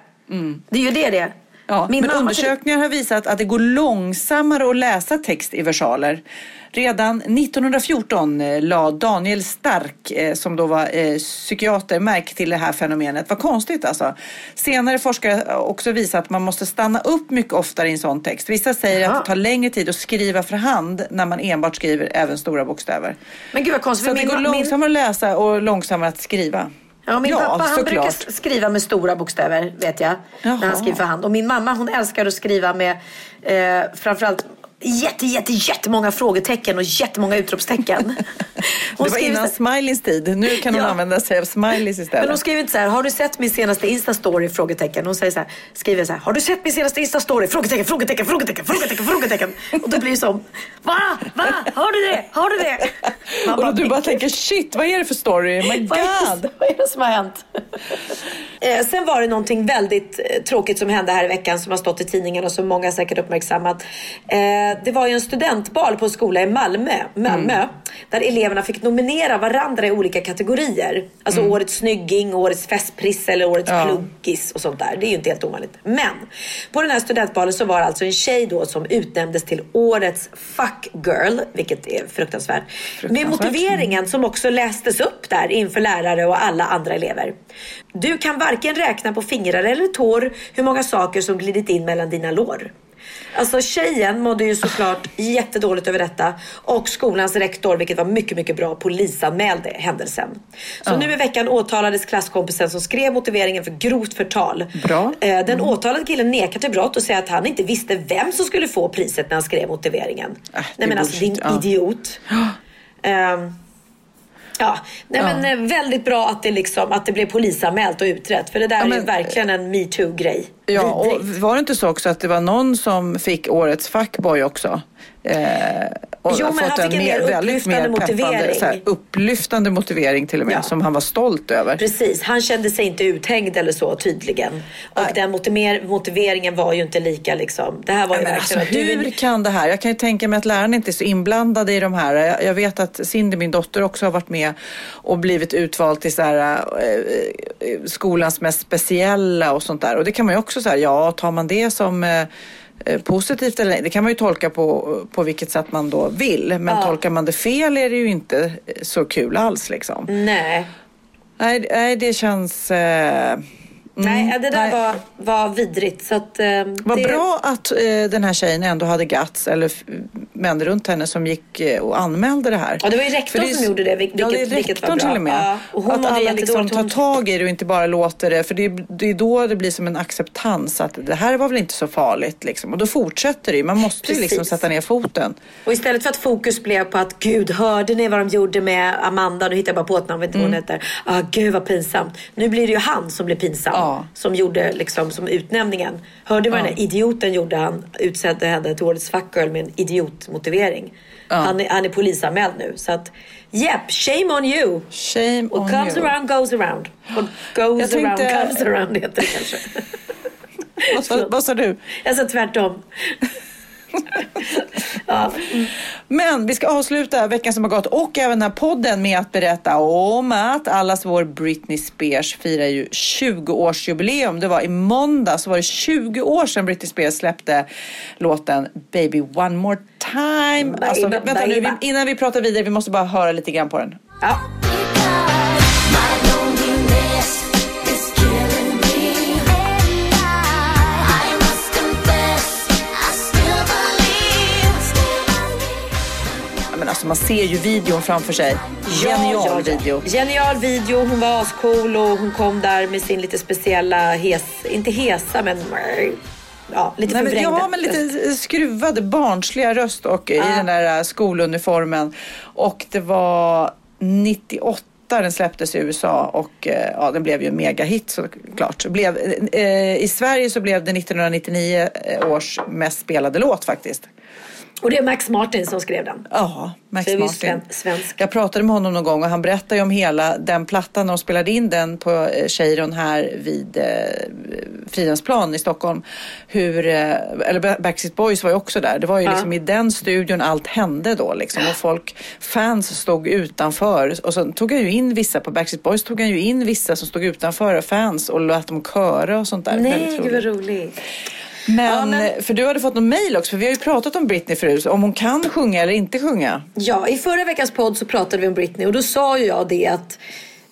Det är ju det det är. Ja, Min men undersökningar har visat att det går långsammare att läsa text i versaler. Redan 1914 eh, la Daniel Stark, eh, som då var eh, psykiater, märke till det här fenomenet. Vad konstigt alltså. Senare forskare har också visat att man måste stanna upp mycket oftare i en sån text. Vissa säger att det tar längre tid att skriva för hand när man enbart skriver även stora bokstäver. Men gud vad konstigt. Så det går ma- min- långsammare att läsa och långsammare att skriva. Ja, min pappa han såklart. brukar skriva med stora bokstäver vet jag. När han skriver för hand. Och min mamma hon älskar att skriva med eh, framförallt jätte, jätte, jättemånga frågetecken och jättemånga utropstecken. Det var innan smileys tid. Nu kan hon Ja. använda sig av smileys istället. Men hon skriver inte så här, har du sett min senaste Insta-story? Frågetecken. Hon säger så här, skriver så här, har du sett min senaste Insta-story? Frågetecken, frågetecken, frågetecken, frågetecken, frågetecken. Och då blir det som, va? Va? Har du det? Har du det? Man Och då du bara "Men tänker shit, vad är det för story? My Vad är, God! vad är det som har hänt? Eh, sen var det någonting väldigt eh, tråkigt som hände här i veckan som har stått i tidningarna och som många säkert uppmärksammat. Eh, det var ju en studentbal på en skola i Malmö, Malmö Mm. där eleverna fick nominera varandra i olika kategorier. Alltså Mm. årets snygging, årets festprisse eller årets Ja. pluggis och sånt där. Det är ju inte helt ovanligt. Men på den här studentbalen så var det alltså en tjej då som utnämndes till årets fuck girl, vilket är fruktansvärt. Med Fruktansvärt. motiveringen som också lästes upp där inför lärare och alla andra elever. Du kan varken räkna på fingrar eller tår hur många saker som glidit in mellan dina lår. Alltså tjejen mådde ju såklart jättedåligt över detta och skolans rektor, vilket var mycket, mycket bra, polisanmälde händelsen. Så Ja. nu i veckan åtalades klasskompisen som skrev motiveringen för grovt förtal. Bra. Eh, Den åtalade killen nekar till brott och säger att han inte visste vem som skulle få priset när han skrev motiveringen. det Nej men alltså din bullshit, ja. idiot. Ja, nej Ja. men eh, väldigt bra att det, liksom, att det blev polisanmält och utrett. För det där Ja, är men- ju verkligen en metoo-grej. Ja, och var det inte så också att det var någon som fick årets fuckboy också? Eh, och Jo, fick en mer upplyftande motivering. så här, upplyftande motivering till och med, Ja. som han var stolt över. Precis, han kände sig inte uthängd eller så tydligen. Och den motiver- motiveringen var ju inte lika liksom. Det här var ju verkligen alltså, du hur kan det här? Jag kan ju tänka mig att lärarna inte är så inblandade i de här. Jag, jag vet att Cindy, min dotter, också har varit med och blivit utvald till så här, eh, skolans mest speciella och sånt där. Och det kan man ju också säga, ja, tar man det som eh, positivt eller nej, det kan man ju tolka på, på vilket sätt man då vill. Men Ja. tolkar man det fel är det ju inte eh, så kul alls liksom. Nej. Nej, nej det känns... Eh, Nej, det där var, var vidrigt. Så att, eh, Vad det... bra att eh, den här tjejen ändå hade guts, eller män runt henne som gick eh, och anmälde det här. Ja, det var ju rektorn är- som gjorde det, vil- ja, det är vilket- vilket rektorn till och med. Ja, och hon att alla liksom tar tag i det och inte bara låter det. För det är, det är då det blir som en acceptans att det här var väl inte så farligt. Liksom. Och då fortsätter det ju. Man måste ju liksom Precis. sätta ner foten. Och istället för att fokus blev på att gud, hörde ni vad de gjorde med Amanda? Nu hittar jag bara på ett namn, vet inte vad hon Mm. heter. Ah, gud vad pinsamt. Nu blir det ju han som blir pinsam. Som gjorde liksom som utnämningen. Hörde vad Ja. den där idioten gjorde? Han utsedde henne till årets fuckgirl med en idiotmotivering. Han, är, han är polisanmäld nu. Så att, yep, shame on you. Shame What on comes you. around goes around. What goes Jag around tänkte- comes around heter det kanske. Vad sa, vad sa du? Jag sa tvärtom. ja. Men vi ska avsluta veckan som har gått och även den här podden med att berätta om att allas vår Britney Spears firar ju 20-årsjubileum. Det var i måndag så var det 20 år sedan Britney Spears släppte låten Baby One More Time. Alltså, vänta nu, innan vi pratar vidare, vi måste bara höra lite grann på den. Ja. Men alltså, man ser ju videon framför sig. Genial ja, ja. video. Genial video. Hon var ascool och hon kom där med sin lite speciella hes, inte hesa men ja, lite Nej, men, ja, men lite skruvade barnsliga röst och i Ah. den där äh, skoluniformen. Och det var 98 den släpptes i USA och eh, ja, den blev ju en megahit såklart. Så Blev, eh, I Sverige så blev det 1999 års mest spelade låt faktiskt. Och det är Max Martin som skrev den. Ja, Max Martin. sven- svensk. Jag pratade med honom någon gång och han berättade ju om hela den plattan när de spelade in den på eh, Cheiron här vid eh, Fridhemsplan i Stockholm. Hur, eh, eller Backstreet Boys var ju också där. Det var ju Ja. liksom i den studion allt hände då liksom. Och folk, fans stod utanför. Och så tog han ju in vissa, på Backstreet Boys tog han ju in vissa som stod utanför, fans, och lät dem köra och sånt där. Nej, gud vad roligt. Men, för du hade fått någon mail också, för vi har ju pratat om Britney förut, om hon kan sjunga eller inte sjunga. Ja, i förra veckans podd så pratade vi om Britney och då sa ju jag det att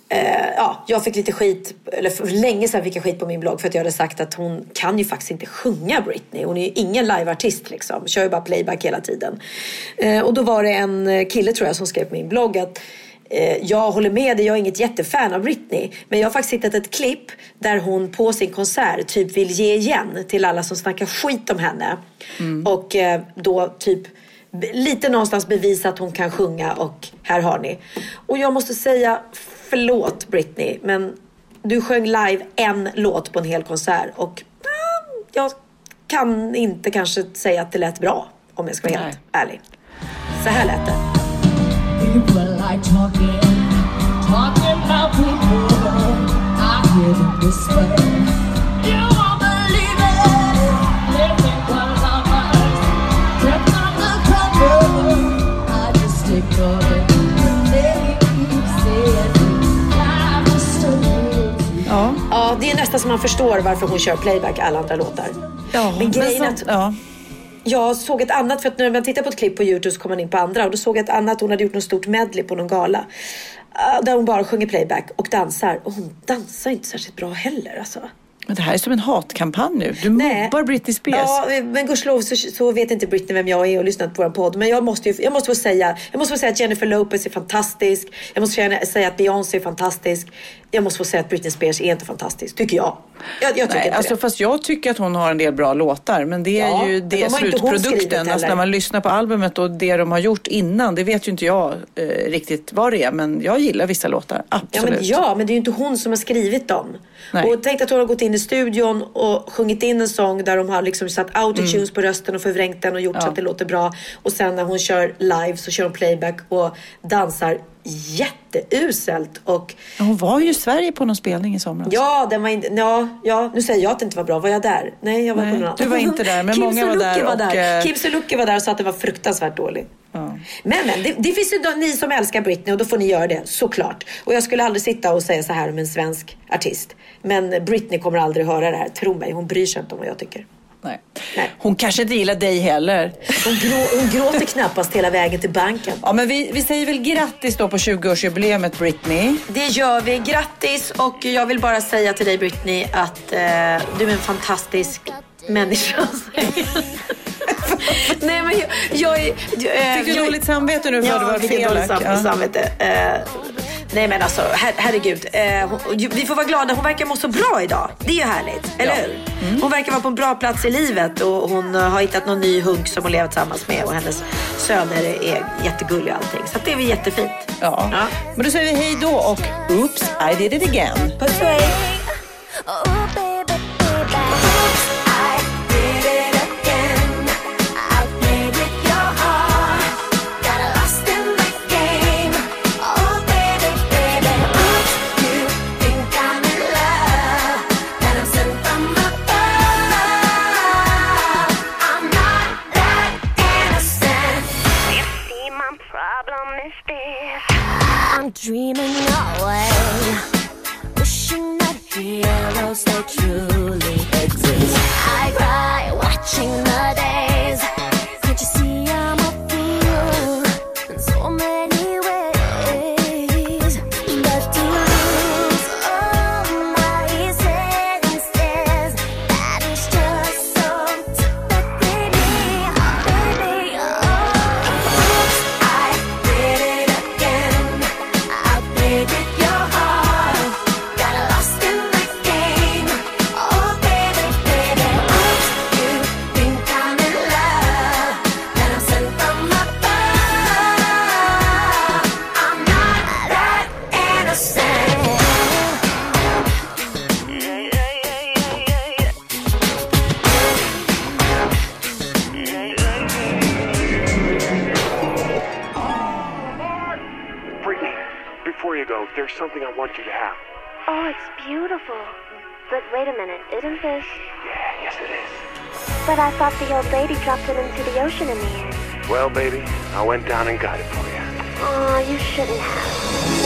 eh, ja, jag fick lite skit, eller för länge sedan fick jag skit på min blogg för att jag hade sagt att hon kan ju faktiskt inte sjunga Britney. Hon är ju ingen liveartist liksom, kör ju bara playback hela tiden. Eh, och då var det en kille tror jag som skrev på min blogg att eh, jag håller med dig, jag är inget jättefan av Britney. Men jag har faktiskt hittat ett klipp där hon på sin konsert typ vill ge igen till alla som snackar skit om henne. Och eh, då typ lite någonstans bevisa att hon kan sjunga och här har ni. Och jag måste säga förlåt Britney men du sjöng live en låt på en hel konsert och ja, jag kan inte kanske säga att det lät bra om jag ska vara helt ärlig. Så här lät det. Like talking, talking about people. I hear them whisper. You won't believe it. They think one of us kept undercover. I just ignore it. They keep saying, I'm just a little Ja. Ja, det är nästan som man förstår varför hon kör playback alla andra låtar. Ja, men grejen är så- att ja jag såg ett annat, för att när man tittar på ett klipp på Youtube så kommer man in på andra och då såg jag ett annat, hon hade gjort något stort medley på någon gala. Ah, där hon bara sjunger playback och dansar och hon dansar inte särskilt bra heller alltså. Men det här är som en hatkampanj nu. Du mobbar Britney Spears. Ja, men gudskelov så, så vet inte Britney vem jag är och lyssnat på vår podd. Men jag måste, ju, jag måste få säga, jag måste få säga att Jennifer Lopez är fantastisk. Jag måste få säga att Beyoncé är fantastisk. Jag måste få säga att Britney Spears är inte fantastisk, tycker jag. Jag, jag tycker Nej, inte alltså, det. Fast jag tycker att hon har en del bra låtar. Men det är Ja, ju det de slutprodukten. Alltså, när man lyssnar på albumet och det de har gjort innan. Det vet ju inte jag eh, riktigt vad det är. Men jag gillar vissa låtar. Ja Absolut. men, ja, men det är ju inte hon som har skrivit dem. Nej. Och tänk att hon har gått in i studion och sjungit in en sång där de har liksom satt autotunes Mm. på rösten och förvrängt den och gjort så att det låter bra. Och sen när hon kör live så kör hon playback och dansar jätteuselt. Och Hon var ju i Sverige på någon spelning i somras. ja, den var inte, ja, ja, nu säger jag att det inte var bra. Var jag där? Nej, jag var Nej, på någon annan. du var inte där, men många var där Var och, där. eh, Kim Sulocki var där och sa att den var fruktansvärt Men, men det, det finns ju då, ni som älskar Britney och då får ni göra det, såklart. Och jag skulle aldrig sitta och säga så här om en svensk artist. Men Britney kommer aldrig höra det här, tro mig. Hon bryr sig inte om vad jag tycker. Nej. Hon kanske inte gillar dig heller. Hon, grå, hon gråter knappast hela vägen till banken. Ja, men vi, vi säger väl grattis då på 20-årsjubileet Britney. Det gör vi. Grattis! Och jag vill bara säga till dig Britney att eh, du är en fantastisk människa. Nej men jag, jag är... eh, Fick du jag, dåligt samvete nu för att du var jag fick dåligt Ja. samvete. Eh, nej men alltså, her, herregud. Eh, ju- vi får vara glada. Hon verkar må så bra idag. Det är ju härligt, eller Ja. hur? Hon verkar vara på en bra plats i livet och hon har hittat någon ny hunk som hon lever tillsammans med och hennes söner är jättegulliga och allting. Så att det är väl jättefint. Ja. Men då säger vi hej då och oops, I did it again. Puss och hej! Dreaming away, wishing that heroes they truly Brittany, before you go, there's something I want you to have. Oh, it's beautiful. But wait a minute, isn't this? Yeah, yes it is. But I thought the old lady dropped it into the ocean in the end. Well, baby, I went down and got it for you. Oh, you shouldn't have.